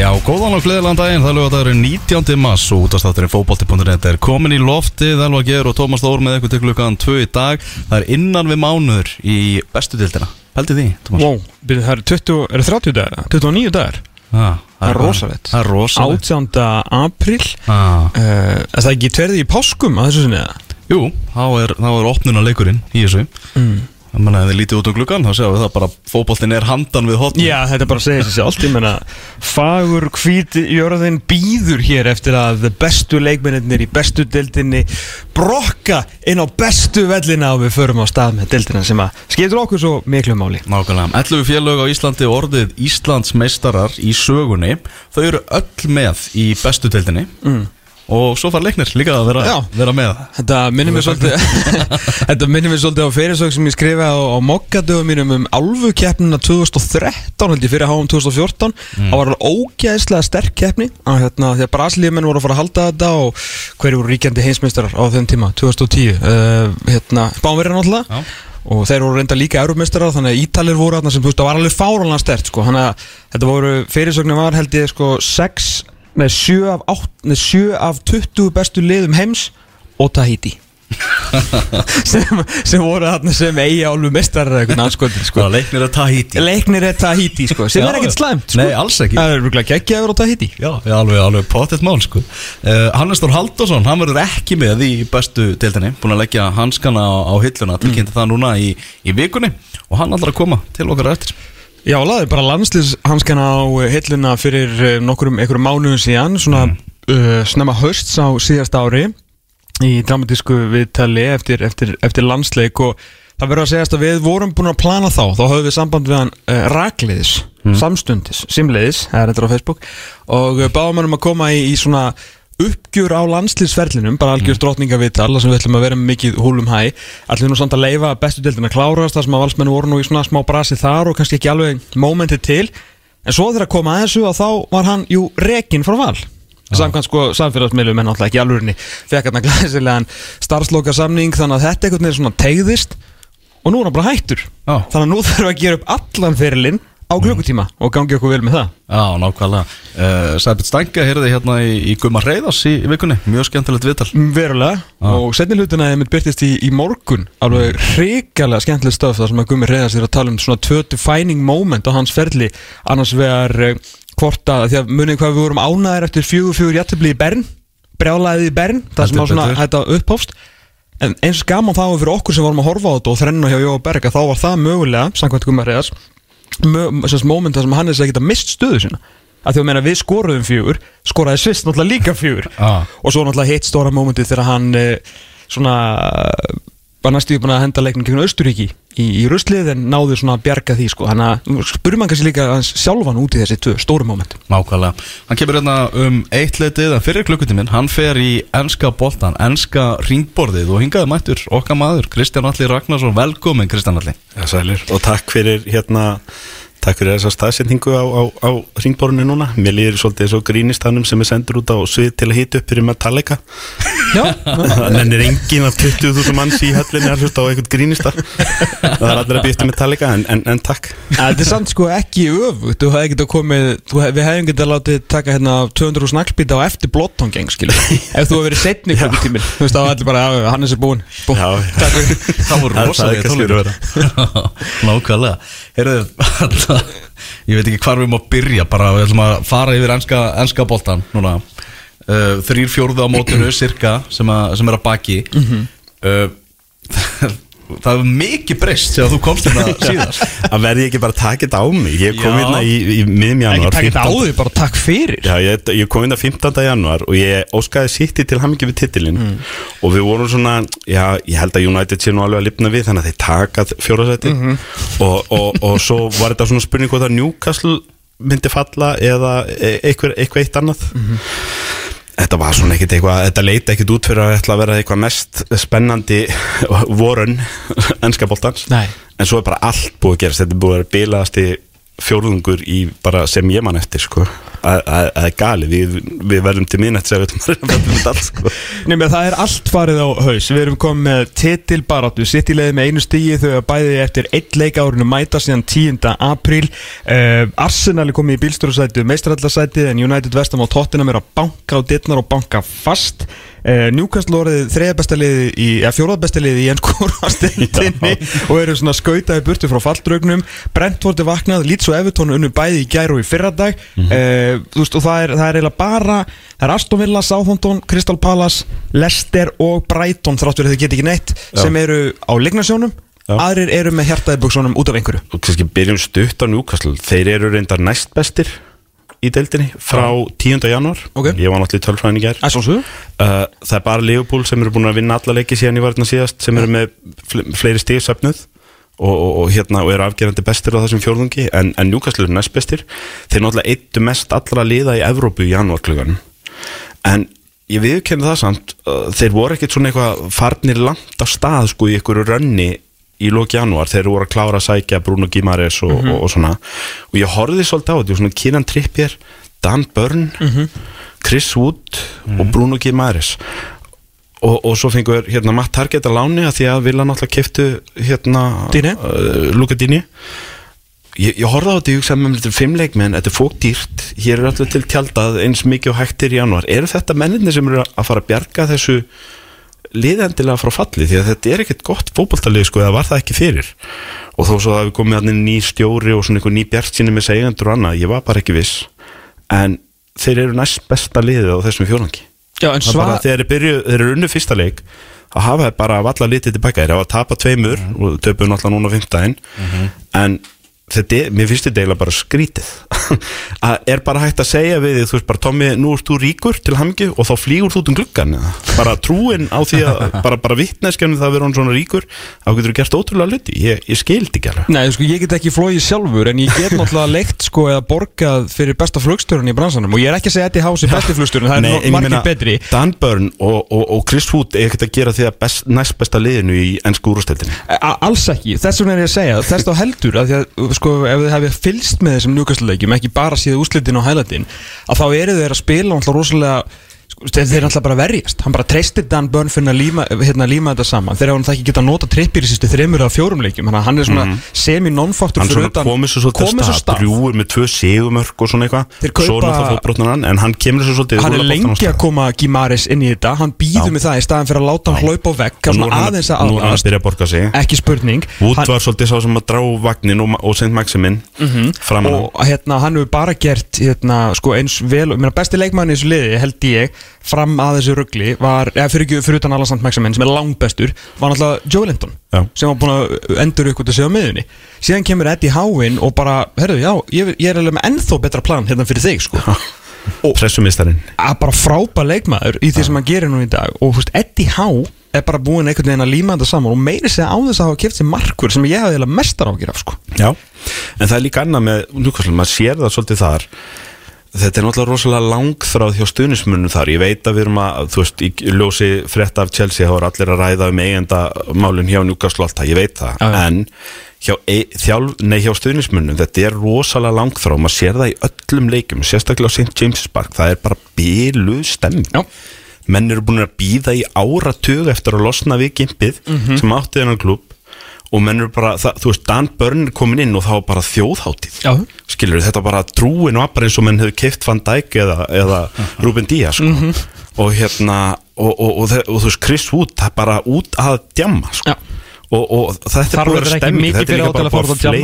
Já, góðan og gleðilegan daginn, það er lögadagurinn 19. mass og útastátturinn fótbolti.net er komin í loftið, Elva Geir og Tómas Þór með eitthvað til klukkan 2 í dag Það er innan við mánuður í bestu dildina Pældi því, Tómas? Wow, byrju, það eru 20, eru 30 dagar, 29 dagar Ah, Það er rosalegt Það er rosalegt 18. apríl ah. uh, Er það ekki tverði í páskum að þessu sinni eða? Jú, þá er, þá er opnuna leikurinn í þessu Mm. Það menna, ef þið lítið út um gluggan, þá sjáum við það bara fótboltin er handan við hotn Já, þetta er bara að segja sér sjálft Ég menna, fagur hvít jörðin býður hér eftir að bestu leikmennir í bestu deildinni brokka inn á bestu vellina og við förum á stað með deildina sem að skiptur okkur svo miklu máli. Nákvæmlega, 11 félög á Íslandi orðið Íslands meistarar í sögunni. Þau eru öll með í bestu deildinni. Mm. Og svo far leiknir líka að vera, vera með. Þetta minnir mér svolítið Þetta minnir mér svolítið á fyrirsök sem ég skrifa á, á mokkadöfum mínum um álfukeppnina 2013 held ég fyrir háum 2014 Það var alveg ógæðislega sterk keppni. Að hérna, því að Brasilíumenn voru að fara að halda þetta og hverju voru ríkjandi heimsmeistarar á þeim tíma 2010 uh, hérna, náttúrulega. Já. og þeir voru reynda líka eurumeistarar þannig að Ítalir voru þarna sem þú veist það var alveg fáranlega stert sko. þannig að þetta voru fyrirsögnin var held ég sko 6 Nei, 7 af, 8, nei, 7 af 20 bestu liðum heims og Tahiti sem, sem voru þarna sem eigi álfu mestarar eða eitthvað anskotin sko. Leiknir að Tahiti Leiknir er Tahiti sko, sem Já, er ekkert slæmt sko. Nei, alls ekki. Það er rúglega geggjaður á Tahiti Já, já, alveg, alveg potið mál sko. uh, Hannes Þór Halldórsson, hann verður ekki með í bestu deildinni Búin að leggja hanskana á, á hilluna Tilkynnti það núna í, í vikunni Og hann ætlar að koma til okkar eftir Já, laði bara landslýshanskana á eh, hilluna fyrir eh, nokkrum einhverjum mánuðum síðan svona uh, snemma hösts á síðast ári í dramatísku viðtali eftir, eftir, eftir landsleik og það verður að segjast að við vorum búin að plana þá. Þá höfum við samband við hann uh, rakleiðis samstundis, simleiðis það er þetta á Facebook og báðum hann um að koma í, í svona uppgjur á landslýsferlinum, bara algjör mm. drotningavital þar sem við ætlum að vera með mikið húlum hæ. Ætlum nú samt að leifa bestu deildin að klárast þar sem að valsmennu voru nú í svona smá brasi þar og kannski ekki alveg mómentið til. En svo þegar að koma að þessu og þá var hann jú rekin frá val. Samkvæmt sko samfélagsmiðlum en náttúrulega ekki alvörinni. Fekk hann að glæsilegan starfsloka samning þannig að þetta einhvern veginn svona tegðist og nú er hann bara hættur. Já. þannig að nú þurfum við að gera upp allan fyrirlinn á klukkutíma og gangi okkur vel með það. Já, nákvæmlega. Uh, Sæbjörn Stanga heyrði hérna í, í Gumma Reyðars í, í vikunni. Mjög skemmtilegt viðtal. Verulega. Já. og setni hlutina ég mitt byrtist í, í morgun. Alveg hrikalega skemmtileg stöf þar sem að Gummi Reyðars er að tala um svona tvö defining moment á hans ferli. Annars vegar uh, hvort að því að munið hvað við vorum ánæðir eftir fjögur fjögur jættibli í Bern brjálaðið í Bern það sem á svona þetta upphófst. En eins gaman þá fyrir okkur sem vorum að horfa á þetta og þrenna hjá Jóa Berg að þá var það mögulega samkvæmt Gummi Reyðars mö- moment þar sem hann er að geta mist stöðu sína að því að meina við skoruðum fjögur skoraði Sviss náttúrulega líka fjögur Já. og svo náttúrulega hitt stóra mómentið þegar hann uh, svona var næstu búin að henda leiknum gegn Austuríki í, í ruslið en náðu svona að bjarga því sko. Þannig að spurum hann kannski líka hans sjálfan út í þessi tvö stóru móment Nákvæmlega. Hann kemur hérna um eitt leitið að fyrir klukkutíminn Hann fer í enska boltan, enska ringborðið Og hingaði mættur okkar maður Kristján Alli Ragnarsson, velkomin Kristján Alli Já, sælir. Og takk fyrir hérna Takk fyrir þessa staðsetningu á, á, á ringborunni núna. Mér líður svolítið og grínistanum sem er sendur út á svið til að hita upp fyrir Metallica. Já, Það nennir engin af 20.000 manns í höllinni að hlusta á einhvern grínistar. Það er allir að býta Metallica en, en, en takk. þetta er samt sko ekki öfugt þú hefði getað komið, þú hef, við hefðum getað látið taka hérna 200 snakkspýta á eftir blóttongeng skilur, ef þú hefur verið setni klukkutíminn, þú veist þá var allir bara, já, Hannes er búinn búinn. Já, Heyrðu, ég veit ekki hvar við má byrja Bara við ætlum að fara yfir enska, enska boltan Núna. Uh, Þrýr fjórðu á mótinu cirka sem, að, sem er að baki. Uh, það er mikið breyst þegar þú komst hérna síðast að verði ekki bara að þetta á mig ég kom Já. hérna í, í miðum Ekki janúar taka þetta á 15. því, bara takk fyrir Já, ég, ég kom inn að 15. januar og ég óskaði City til hamingi við titilinn Mm. og við vorum svona, já, ég held að United sé nú alveg að lifna við þannig að þeir takað fjórasæti Mhm. og, og, og svo var þetta svona spurning hvort að Newcastle myndi falla eða e- eitthvað, eitthvað eitt annað Mhm. Þetta var svona ekkit eitthvað, þetta leiti ekkit út fyrir að að vera eitthvað mest spennandi vorun ennska boltans Nei. en svo er bara allt búið að gerast þetta er búið að vera bilaðasti fjórðungur í bara sem ég man eftir sko. Að að- að það er gali, við, við verðum til að vera með allt sko. Nei, menn það er allt farið á haus. Við erum komið með titil baráttu. Sitt í leiði með einu stígi þau að bæði eftir eitt leik árinu mæta síðan 10. apríl. Uh, Arsenal er komið í bílstjórasæti meistarallasæti en United Vestam og Tottenham er að banka á dittnar og banka fast uh, Newcastle orðið þriða besta liði í, eða fjórað besta liði í ennskórastildinni og eru svona skautaði burtu frá falldraugnum. Brentford er vaknað, Leeds og Everton unnu bæði í gær og í fyrradag. Mm þú veist og það er, það er eiginlega bara það er Aston Villa, Southampton, Crystal Palace Leicester og Brighton þráttur að þau geta ekki neitt sem eru á lignarsjónum Já. aðrir eru með hjartaði buksónum út af einhverju. Og kannski byrjum stutt á Newcastle. Þeir eru reyndar næst bestir í deildinni frá 10. janúar. Ok. ég var náttúrulega í tölfræðin í er svo Uh, það er bara Liverpool sem eru búin að vinna alla leiki síðan í varðina síðast sem eru með fle fleiri stíð söfnuð og, og, og, hérna, og eru afgerandi bestir á þessum fjórðungi en, en Newcastle eru næst bestir. Þeir náttúrulega eittu mest allra liða í Evrópu í janúarklugan en ég viðkenni það samt uh, þeir voru ekkert svona eitthvað farnir langt á stað sko í einhverju rönni í lóki janúar, þeir voru að klára að sækja Bruno Gimares og, og, og svona. Og ég horfði svolítið á þetta, svona Kieran Trippier Dan Byrne Chris Wood og Bruno Gimares og, og svo fengur hérna Matt Target að láni að því að vilja náttúrulega keftu hérna uh, Luka Dini. Ég, ég horfði á þetta og ég hugsaði með þetta er fimm leikmenn, þetta er fókdýrt hér er allir til tjaldað eins mikið og hægtir í januar eru þetta menninni sem eru að fara að bjarga þessu liðendilega frá falli því að þetta er ekkert gott fótboltalið sko eða var það ekki fyrir? Og þó svo að við komum með ný stjóri og svona ný bjart sinni með segjandur og annað, ég var bara ekki viss. En þeir eru næst besta liðið á þessum fjórangi Já, en Það sva... bara þegar þeir, eru unnu fyrsta leik að hafa bara valla litið tilbaka þeir hafa að tapa tveimur og töpuðu náttúrulega núna á fimmtæðin en þetta mér finnst þetta eiginlega bara skrítið. Að er bara hægt að segja við þú veist bara Tommi, nú ert þú ríkur til hamingju og þá flýgur þú út um gluggan bara trúin á því að, bara, bara vittneskjanu það að vera hann svona ríkur þá getur þú gert ótrúlega luti, ég, ég skildi ekki alveg. Nei, sko, ég get ekki flóið sjálfur en ég get náttúrulega leikt sko eða borgað fyrir besta flugstjórun í bransanum. Og ég er ekki að segja þetta í hási besti flugstjórun, það er margir betri. Dan Byrne og, og, og Chris Wood er ekkert að gera því að best, næst besta liðinu í ennsku úrústeldinni A alls ekki, þess vegna er ég að segja þess þá heldur að því að sko, ef þið hefði fylst með þessum njúkastleikjum ekki bara síða úslitin og hælatin að þá eru þeir að spila rosalega sko, þeir þeir náttúrulega bara verjast. Hann bara treystir Dan Burn fyrir að líma, hérna, líma þetta saman. Þeir hafa það ekki geta nota trippir í sístu þreymur af fjórum að hann er svona semi-non-faktor Mhm. hann fyrir svona komið svo svolítið að stað, drjúur með tvö sigumörk og svona eitthvað. Svo náttúrulega fótbrotnar hann en hann kemur svo svolítið hann er lengi að koma Gimaris inn í þetta. Hann býður með það í staðan fyrir að láta hann hlaupa og er hann, aðeins að er hann að að sig. Ekki spurning. Wood Hann- var svolítið sá sem að drá vagnin og, St. Maximin framan á. Og hérna, hann hefur bara gert hérna, sko, eins vel, besti leikmann í þessu liði held ég, fram að þessu ruggli var, eða fyrir, ekki- fyrir utan Alassand Maxamen sem er langbestur, var náttúrulega Joe Linton Já. sem var búin að endur ykkur til að segja á miðunni síðan kemur Eddie Howen og bara herru, já, ég, ég er alveg með ennþá betra plan hérna fyrir þig, sko. Pressumistarinn bara frábær leikmaður í því sem hann gerir nú í dag. Og þú veist, Eddie Howe er bara búin einhvern veginn að líma þetta saman og meiri segja á þess að hafa keft sér markur sem ég eiginlega mestar ágjur af, sko. Já, en það er líka annað með Newcastle, maður sér það svolítið þar Þetta er náttúrulega rosalega langþráð hjá stuðnismunum þar, ég veit að við erum að þú veist, í ljósi frétta af Chelsea þá er allir að ræða um eigenda málun hjá Newcastle alltaf, ég veit það, já. en hjá, e, þjálf, nei, hjá stuðnismunum þetta er rosalega langþráð, maður sér það í öllum leikum, sérstaklega á St. James Park það er bara bílu stemming Já. menn eru búin að býða í áratug eftir að losna við gimpið Mhm. sem átti þennan klub og menn eru bara, það, þú veist, Dan Byrne er komin inn og þá var bara þjóðháttíð Já. skilur þetta bara trúin og bara eins og menn hefur keift Van Dijk eða, eða Ruben Díaz sko. Mhm. og hérna og, og, og, og, þú veist, Chris Wood það er bara út að djamma sko. Og, þetta er búið að mikið þetta er líka bara búið að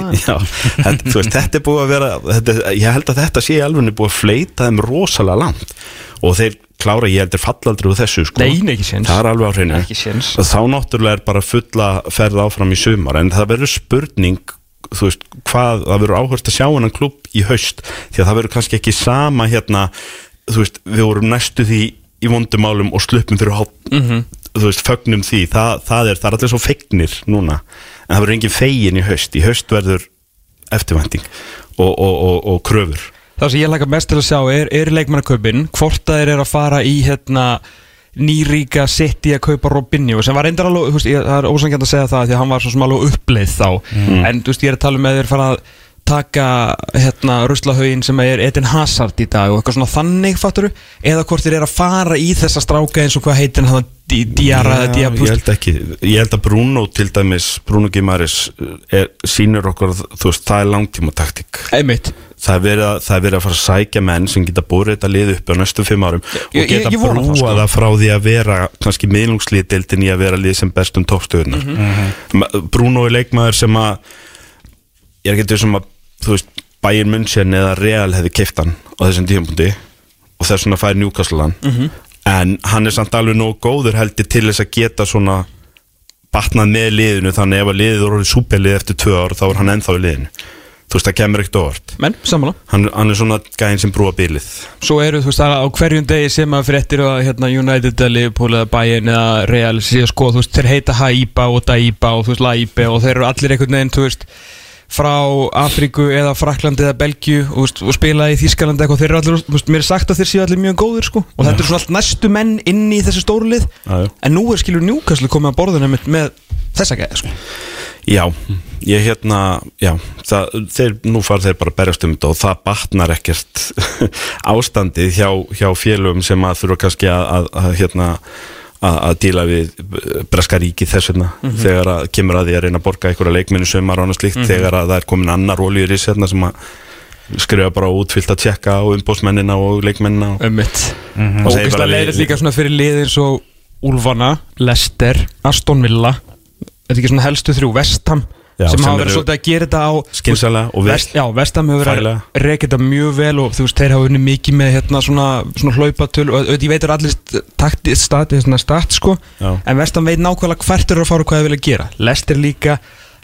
veist, þetta er búið að vera þetta, ég held að þetta sé alveg búið að fleita þeim rosalega langt og þeir klára, ég heldur fallaldri úr þessu sko. Nei, ekki séns. það er alveg á hreinu Ekki séns. Þá náttúrulega er bara fulla ferð áfram í sumar en það verður spurning þú veist, hvað, það verður áhört að sjá hennan klubb í haust, því að það verður kannski ekki sama hérna, þú veist við vorum næstu því í vondumálum og sluppum fyrir hálf, Mhm. þú veist fögnum því, það, það er, það er allir svo fegnir núna, en það verður engin fegin í haust, í haust verður eftirvænting og, og, og, og kröfur Það sem ég laka mest til að sjá er, er leikmannaköpin hvort að þeir eru að fara í hérna nýríka City að kaupa Robinho sem var reyndar alveg, veist, ég, það er ósangjönd að segja það því að hann var svo sem alveg uppleið þá. En þú veist, ég er að tala um að þeir fara að taka hérna ruslahauðin sem er Eden Hazard í dag og eitthvað svona þannig fatturu, eða hvort þeir eru að fara í þessa stráka eins og hvað heitir hann Di- Diarra eða Dia, Já, ég held ekki, ég held að Bruno til dæmis, Bruno Gimaris er, sýnir okkur, þú veist, það er langtíma taktik einmitt það er, verið að, það er verið að fara að sækja menn sem geta búið þetta lið upp á næstu fimm árum ég- og geta ég vona það, brúa sko. það frá því að vera kannski miðlungslíðdeildin í að vera lið sem bestum toppstöðuna Mhm. Bruno er leikmaður sem að ég er ekki sem að þú veist, Bayern München eða Real hefði keift hann á þessum tímapunkti og þess vegna fær Newcastle hann Mhm. en hann er samt alveg nóg góður heldur til þess að geta svona batnað með liðinu þannig ef að liðið voru súpelið eftir tvö ár þá er hann ennþá í liðinu þú veist það kemur ekkert óvart. Menn, sammála. Hann, hann er svona gæðin sem brúa bílið Svo eru þú veist það er á hverjum degi sem að fréttir að hérna, United Liverpool Bayern eða Real sko þú veist þeir heita Haiba og Daiba og þú veist Laibe og þeir eru allir einhvern veginn þú veist frá Afríku eða Fraklandi eða Belgju og, og spila í Þískalandi eitthvað þeir eru allir, veist, mér er sagt að þeir séu allir mjög góðir sko. Og þetta eru svona allt næstu menn inn í þessu stóru lið. Já, já. en nú er skilur Newcastle komið að borðinu með, með þessa gæði sko. Já, ég hérna já, það, þeir, nú fara þeir bara berjast um þetta og það batnar ekkert ástandið hjá, hjá félögum sem að þurfa kannski að, að, að hérna að, að díla við breska ríki þess vegna. Þegar að kemur að því að reyna að borga einhverja leikminni sömar og annað slíkt þegar að það er komin annar oljur í sérna sem að skrifa bara útfyllt að tjekka á umbósmennina og leikmennina og Og og ógeðslega bara leiðir líka svona fyrir lið eins og Úlfana, Leicester, Aston Villa. Þetta er ekki svona helstu þrjú? Vestham Já, sem sem hafa verið svolítið að gera þetta á skynsalega og vel. Vest, Já, Vestham hefur verið að reka þetta mjög vel og þú veist, þeir hafa unni mikið með hérna svona, svona hlaupatöl og auðvitað ég veit að allir taktið stati svona stat sko, Já. en Vestham veit nákvæmlega hvert eru að fara og hvað þeir vilja gera Leicester líka,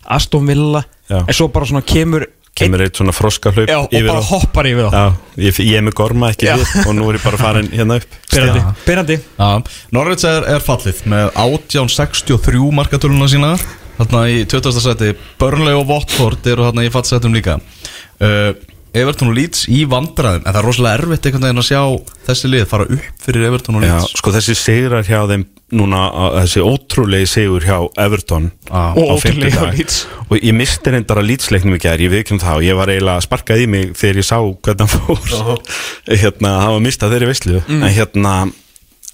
Aston Villa Já. en svo bara svona kemur kemur eitt svona froska hlaup Já, og bara á- hoppar yfir Já, ég, ég er með gorma ekki Já. við og nú er ég bara farin hérna upp Byrjandi, Norvits er, er fallið með 1863 markatöluna sína Þarna í 20. seti Burnley og Watford eru þarna í fattsetum líka uh, Everton og Leeds í vandræðum En það er rosalega erfitt einhvern veginn að sjá þessi lið fara upp fyrir Everton og Já, Leeds sko þessi sigrar hjá þeim núna, á- þessi ótrúlegi sigur hjá Everton Já. Og fimmtudag. hjá Leeds. og ég misti reyndar að Leeds-leiknum í gær, ég það og ég var eiginlega sparkað í mig þegar ég sá hvernig hann fór hérna, hann var mistað þeirri veislu Mm. en hérna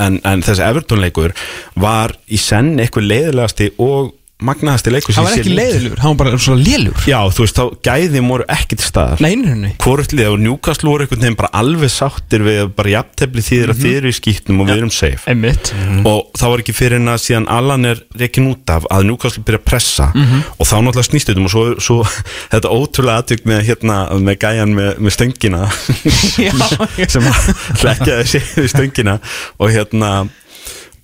en, en þessi Everton-leikur var í senn eitthvað leiðilegasti og magnaðasti leikur hann var ekki leiðilegur, hann var bara svona lélur. Já, þú veist, þá gæðin voru ekki til staðar. Nei, nei, nei. Hvort lið og Newcastle voru einhvern veginn bara alveg sáttir við að bara jafntefli þýðir að þið eru í skýtnum og við erum safe. Einmitt. Og það var ekki fyrir en að síðan Allan er reikin út af að Newcastle byrja að pressa. Og þá náttúrulega snýst þetta um og svo, svo þetta ótrúlega aðtök með, hérna, með gæjan með, með stöngina. Já, sem að hlekkjaði sig við stöngina. Og hérna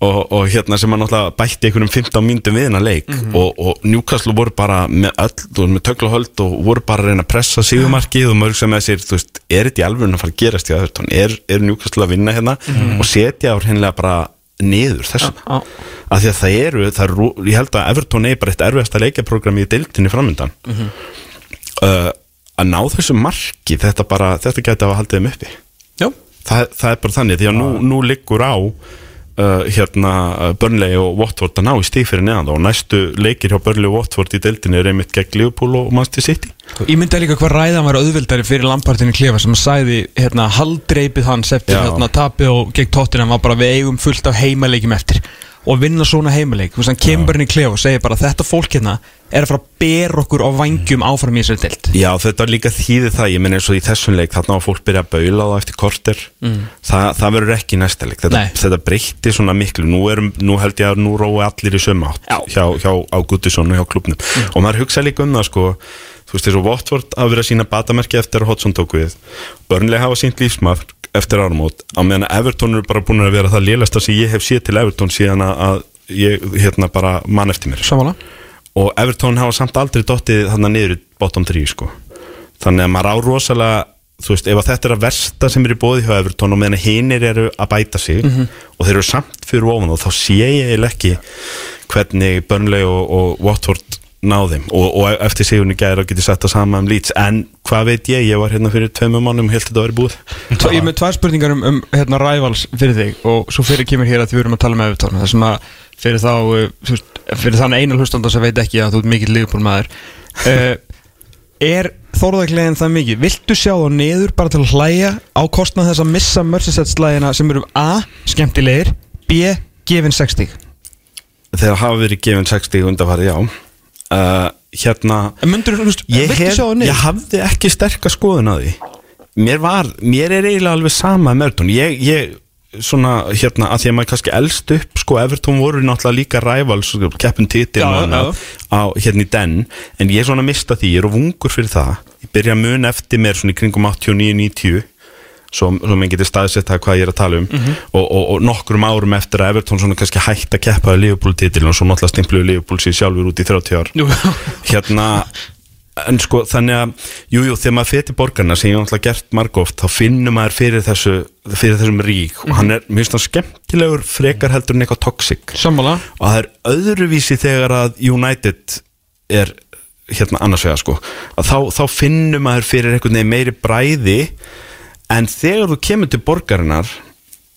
og, og hérna sem að náttúrulega bætti einhverjum 15 myndum við hennar leik. Og, og Newcastle voru bara með öll með töglahöld og voru bara að reyna að pressa síðumarkið og mörg sem með sér þú veist, er þetta í alveg að fara að gerast í Everton? Er, er Newcastle að vinna hérna? Og setja á hennilega bara niður þessum Já. af því að það eru, það eru ég held að Everton er bara eitt erfiðasta leikjaprogram í deildinni framöndan uh, að ná þessu marki þetta bara, þetta gæti að hafa haldið þeim uppi. Það, það er bara þannig því að nú, nú liggur á uh, hérna uh, Burnley og Watford að ná í stíg fyrir neðan og næstu leikir hjá Burnley og Watford í deildinni er einmitt gegn Liverpool og Manchester City. Ég myndi líka hvað ræðan var auðvildari fyrir Lampartinu Klefa sem sæði hérna haldreipið hans eftir Já. hérna tapið og gegn tóttina var bara við eigum fullt af heimaleikjum eftir og vinna svona heimaleik. Þú veist hann kemur bara inn í Klefa og segir bara þetta fólk hérna er að fara að bera okkur á vangjum áfram í þessari deild. Já, þetta er líka þýði það, ég menn eins og í þessum leik þarna á fólk byrja að baula á það eftir korter. Þa, það verður ekki næsta leik. Þetta, þetta breytti svona miklu. Nú, erum, nú held ég að nú rói allir í sömu átt Já. hjá, hjá Ágútisson og hjá klubnum og maður hugsa líka um það sko þú veist, þessu Watford að vera að sína batamerki eftir að Hodgson tók við. Burnley hafa sínt lífsmark eftir áramót. Á meðan að Everton eru bara búin að vera það lélasta sem ég hef séð til Everton síðan að- ég hérna bara mann eftir mér. Samanlega og Everton hafa samt aldrei dottið þarna niður í bottom 3 sko. Þannig að maður á rosalega þú veist, ef þetta er að versta sem er í bóði hjá Everton og meðan hinir eru að bæta sig og þeir eru samt fyrir ofan og þá sé ég ekki hvernig Burnley og, og Watford náðum og, og eftir sigurinn í gæra getið sett það sama um Leeds. En hvað veit ég, ég var hérna fyrir tveimum mannum og held þetta að vera búið. Tva, Ég er með tvær spurningar um, um hérna, rivals fyrir þig. Og svo fyrir kemur hér að við erum að tala með Evertón það er svona fyrir þá veist, fyrir þannig einu hlustanda sem veit ekki að þú ert mikill liðbúl maður Er þórðaglegin það mikið? Viltu sjá þá niður bara til að hlæja á kostnað þess að missa mörsinsetslægina sem eru A. skemmtilegir B. gefin 60 þegar hafa verið gefin 60 undanfarið, já uh, hérna þú veist, ég, hef, ég hafði ekki sterka skoðun á því. Mér var, mér er eiginlega alveg sama með Everton, ég, ég svona hérna, að því að maður kannski elst upp sko, Everton voru náttúrulega líka já. annað á, hérna í den, en ég er svona að mista því, ég er of ungur fyrir það, ég byrja að mun eftir mér svona í kringum 89-90 svo, svo mér getur staðsett það hvað ég er að tala um. Mhm. og, og, og nokkrum árum eftir að Everton svona kannski hætti að keppa að Liverpool titil og svo náttúrulega stimpluðu Liverpool sér sjálfur út í 30 ár. Hérna en sko þannig að jújú jú, þegar maður fyrir borgarna sem ég náttúrulega gert margóft þá finnur maður fyrir þessu fyrir þessum rík. Og hann er mjög svona skemmtilegur frekar heldur en eitthvað toxic. Sammála. Og það er öðruvísi þegar að United er hérna annars vega sko. Að þá, þá finnur maður fyrir einhvern veginn meiri bræði en þegar þú kemur til borgarinnar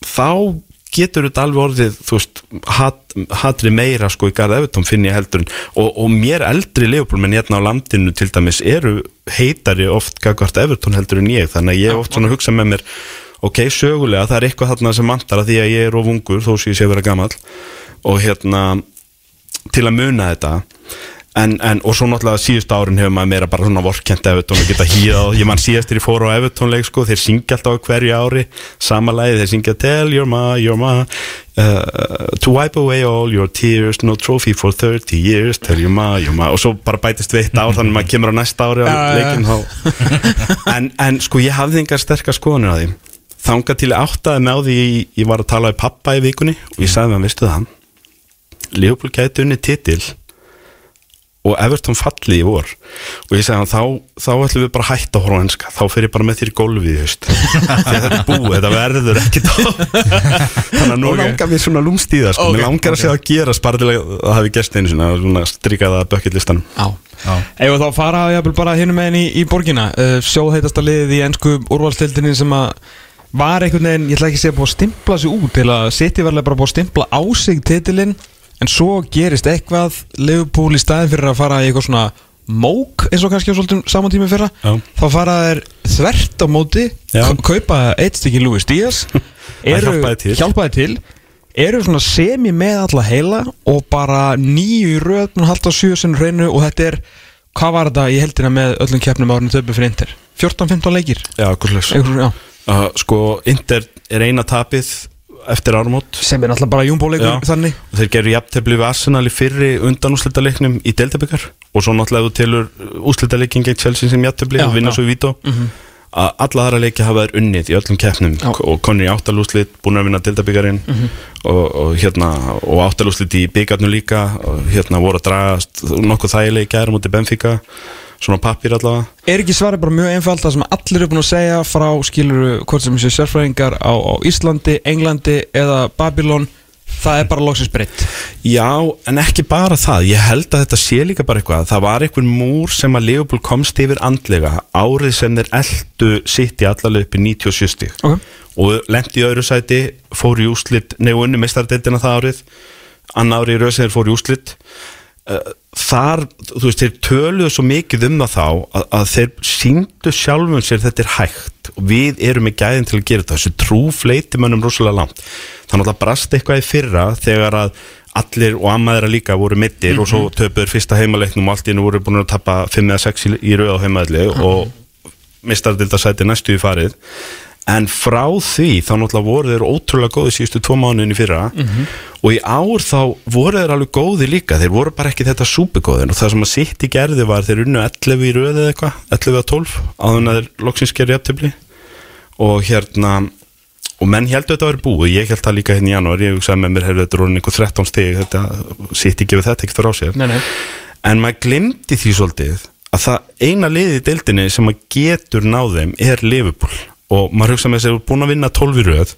þá getur þetta alveg orðið veist, hat, hatri meira sko í garða Evertón finn ég heldur og, og mér eldri leifbólmenn hérna á landinu til dæmis eru heitari oft gagvart Evertón heldur en ég. Þannig að ég oft svona hugsa með mér ok, sögulega, það er eitthvað þarna sem vantar að því að ég er of ungur þó sem ég sé vera gamall og hérna til að muna þetta en, en, og svo náttúrulega síðust árin hefur maður meira bara svona vorkent Evertón og geta hýðað ég mann síðastir í fóru á Evertón leik sko, þeir syngja alltaf á hverju ári sama lagi, þeir syngja Tell your ma, your ma uh, to wipe away all your tears no trophy for 30 years. Tell your ma, your ma. Og svo bara bætist við eitt ár þannig að maður kemur á næsta ári á leikin en, en sko ég hafði engar sterkar skoðanir á því. Þanga til ég áttaði með á því ég, ég var að tala við pappa í vikunni og ég sagði með hann, veistu það? Leopold gæti unni titil og Everton falli í vor. Og ég segi hann þá, þá ætlum við bara að hætta að horfa á henska, þá fer ég bara með þér í þegar þetta er búið, þetta verður ekki þá. Þannig að nú Ok. langar mér svona lúmstíða sko. Ok, mér langar að segja að gera til að hafi gest einu sinna svona strika það bökkillistan Já. Ef þá fara jafnvel bara hinum meginn í, í borgina? Uh, Sjóðheitasta liðið í ennsku úrvalstildinni sem að var einhvern veginn, ég ætla ekki að segja búið að stimpla sig út til að City verðlega bara búið að stimpla á sig titilinn en svo gerist eitthvað Liverpool í staðin fyrir að fara í eitthvað svona mók eins og kannski á svolítið saman tími fyrra Já. þá fara þeir þvert á móti Já. ka- kaupa eitt stykki Louis Díaz hjálpaði til. hjálpaði til eru svona semi með alla heila og bara nýju röð að halda sjö sinn reynu og þetta er hvað var þetta í heldina með öllum keppnum árinu töpu fyrir Inter 14-15 leikir Já, kurslags Einhver, já. uh, Sko, Inter er eina tapið eftir áramót. Sem er náttúrulega bara júmbóleikur þannig. Og þeir gerðu jafntefli við Arsenal í fyrri undanúslitaleiknum í Deltabikar og svo náttúrulega þú telur úslitaleikin gegn Chelsea sem jafntefli Já, og vinna svo í Vító. Að alla aðra leiki hafa þær unnið í öllum keppnum. Og konur í áttalúslit búin að vinna Deltabikarinn og, og hérna og áttalúslit í byggarnu líka. Og hérna voru að dragast nokkuð þægilegi gæra mútið Benfica svona pappir allavega. Er ekki svarið bara mjög einfalt það sem allir eru búin að segja frá skiluru hvort sem sé sérfræðingar á, á Íslandi, Englandi eða Babylon? Það er bara loksins breytt. Já, en ekki bara það. Ég held að þetta sé líka bara eitthvað. Það var einhver múr sem að Leopold komst yfir andlega árið sem þeir eldu sitt í allarlega upp í 97 stík Ok. og lendi í öðru sæti fór í úslit, nei og unni meistardeildina það árið. Annar árið í rauðsegir fór í úslit uh, þar, þú veist, þeir töluðu svo mikið um það þá að, að þeir síndu sjálfum sér þetta er hægt og við erum með gæðin til að gera þetta. Þessu trú fleiti mönnum rosalega langt. Þannig að brast eitthvað í fyrra þegar að allir og ammaðira líka voru mittir og svo töpuður fyrsta heimaleiknum og allt í hennu voru búin að tappa 5 eða 6 í, í rauð á heimaðli og mistardildasæti næstu í farið en frá því þá náttúrulega voru þeir ótrúlega góði síðustu tvo mánuðin í fyrra. Og í ár þá voru þeir alveg góði líka. Þeir voru bara ekki þetta súpegóðin og það sem að sitt í gerði var þeir unnu 11 í röð eða eitthvað 11 að 12 áður en að þeir loksins gerði jafntefli. Og hérna og menn heldur þetta að vera búið, ég held það líka hérna í janúar, ég hugsaði með mér, hefur þetta rúin einhver 13 stig, þetta sitt ekki við þetta ekkert fyrir á sér. Nei, nei. En maður glemdi því svolítið að það eina liðið í deildinni sem maður getur náðum er Liverpool og maður hugsa með þess að þú er búin að vinna 12 í röð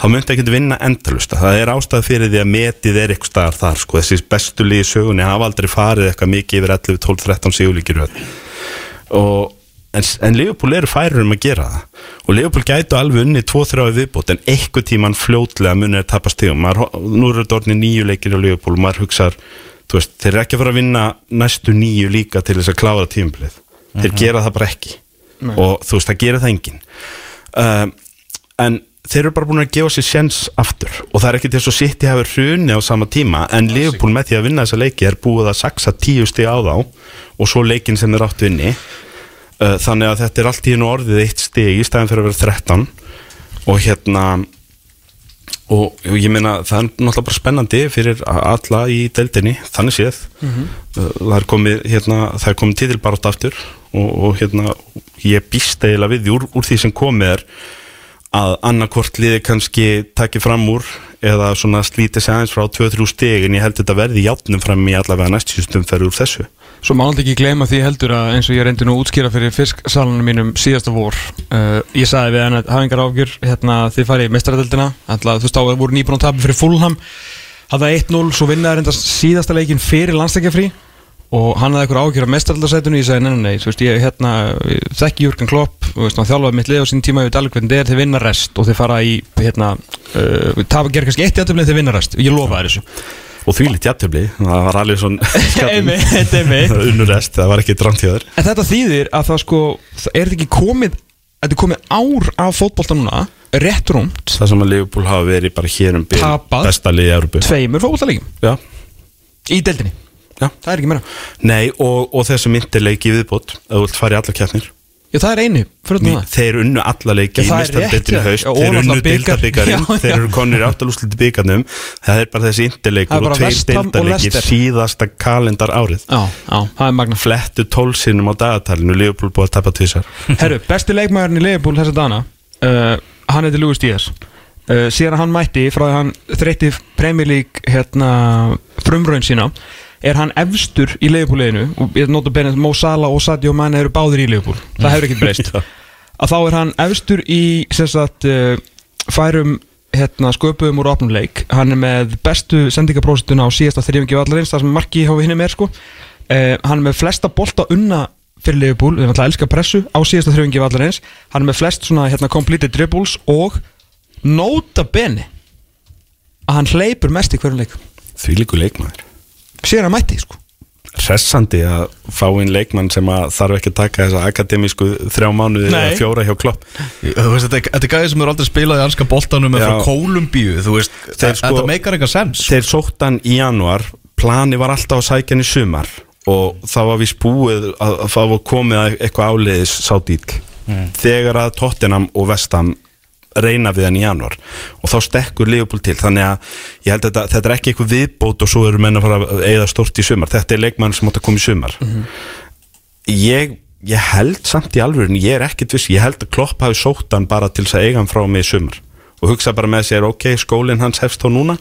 þá myndi ekki vinna endalust það er ástæð fyrir því að metið er eitthvað staðar þar sko, þessi bestu liði í sögunni hafa aldrei farið eitthvað mikið yfir 11, 12, 13 sigurlíkir röð. Og En, en Liverpool eru færir um að gera það. Og Liverpool gætu alveg unni 2-3 viðbót en eitthvað tíman fljótlega munir að tapast til nú eru þetta orðinni nýju leikir á Liverpool og maður veist, þeir eru ekki að fara að vinna næstu nýju líka til þess að klára tímplið þeir Mhm. gera það bara ekki. Og þú veist, það gera það engin uh, en þeir eru bara búin að gefa sér sjens aftur. Og það er ekki til þess að City hefur hruni á sama tíma en Liverpool með því að vinna þessa leiki er búið að saksa tíu stig á þá og svo leikin sem þeir áttu inni. Uh, þannig að þetta er allt í hennu orðið eitt stig í stæðin fyrir að vera 13 og hérna og og ég meina það er náttúrulega bara spennandi fyrir alla í deildinni þannig séð. Mhm. Uh, það er komið hérna, það er komið titilbarátt aftur og, og hérna ég býst eiginlega við úr, úr því sem komið er að annarkvort liði kannski takki fram úr eða svona slíti sig aðeins frá 2-3 stig en ég held þetta verði játnum fram í allavega næstsjústum fyrir úr þessu Svo má alltaf ekki gleyma því heldur að eins og ég reyndi nú útskýra fyrir fisksalunum mínum síðasta vor uh, Ég sagði við hann að hafa engar ágjur hérna, þið farið í mestaradöldina Alltaf þú á að voru nýbúin að tapa fyrir Fulham Hafða 1-0, svo vinnaði reynda síðasta leikin fyrir landsleikjafrí og hann hafði eitthvað ágjur af mestaradöldasætunu ég sagði nei, nei, þú veist, ég hérna þekki Jürgen Klopp, þjálfaði mitt lið á sín tíma veit alveg hvernig er, þið vinna rest og þið fara í, hérna, uh, þessu og því litt jættöfli, það var alveg svona unnurest, það var ekki drántjöður En þetta þýðir að það sko það er ekki komið þetta er komið ár af fótbolta núna rétt rúmt, það sem að Liverpool hafa verið bara hér um bil Tapað. í tveimur fótboltalegjum Já, í deildinni, já. Það er ekki meira. Nei, og, og þessi myndileiki í viðbót að þú vilt fara í alla keppnir Já, það er einu, fyrir Ný, það. Þeir unnu alla leiki í já. haust Þeir unnu dildabikarinn Þeir eru konir í áttalúsluti bikarnum. Það er bara þessi er og tveir dildalegir síðasta kalendar árið. Já, já, það er magna Flettu tólsinum á dagatalinu Liverpool búið að tapa tvisar Herru, besti leikmæðurinn í Liverpool þessa dana uh, Hann heiti Louis Díaz. Uh, Síðan hann mætti frá því hann þreytti League hérna, frumraun sína er hann efstur í Liverpool-liðinu? Og ég nota benið Mo Salah og Sadio Mane eru báðir í Liverpool. Það hefur ekkert breyst. Að þá er hann efstur í sagt, uh, færum hérna, sköpuðum úr opnum leik. Hann er með bestu sendingaprósituna á síðasta þrjöfingi vallarins, það sem marki hófi hinn er sko. uh, hann er með flesta bolta unna fyrir Liverpool, við erum alltaf að elska pressu á síðasta þrjöfingi vallarins, hann er með flest svona hérna completed dribbles og nota bene að hann hleypur mest í hverjum leik. Því líku leikmaður sér hann mætti sko. Hressandi að fá inn leikmann sem að þarf ekki að taka þessa akademísku þrjá mánuði eða fjóra hjá klopp. Þetta er- þetta gæði sem eru aldrei spilað í anska boltanum eða frá Kólumbíu Þeir sko- þetta meikar eitthvað sens. Þeir sótt hann í januar Plani var alltaf að sækja hann í sumar Og það var vist búið að, að það var komið að eitthvað áleiðis sá dýl Þegar að Tottenham og Vestham reyna við hann í januar og þá stekkur Liverpool til þannig að ég held að þetta, þetta er ekki eitthvað viðbót og svo eru menn að fara að eigða stort í sumar. Þetta er leikmann sem átt að koma í sumar. Ég, ég held samt í alvörin, ég er ekkit viss ég held að Klopp hafi sótt hann bara til þess að eiga hann frá mig í sumar. Og hugsa bara með sér ok, skólinn hans hefst þá núna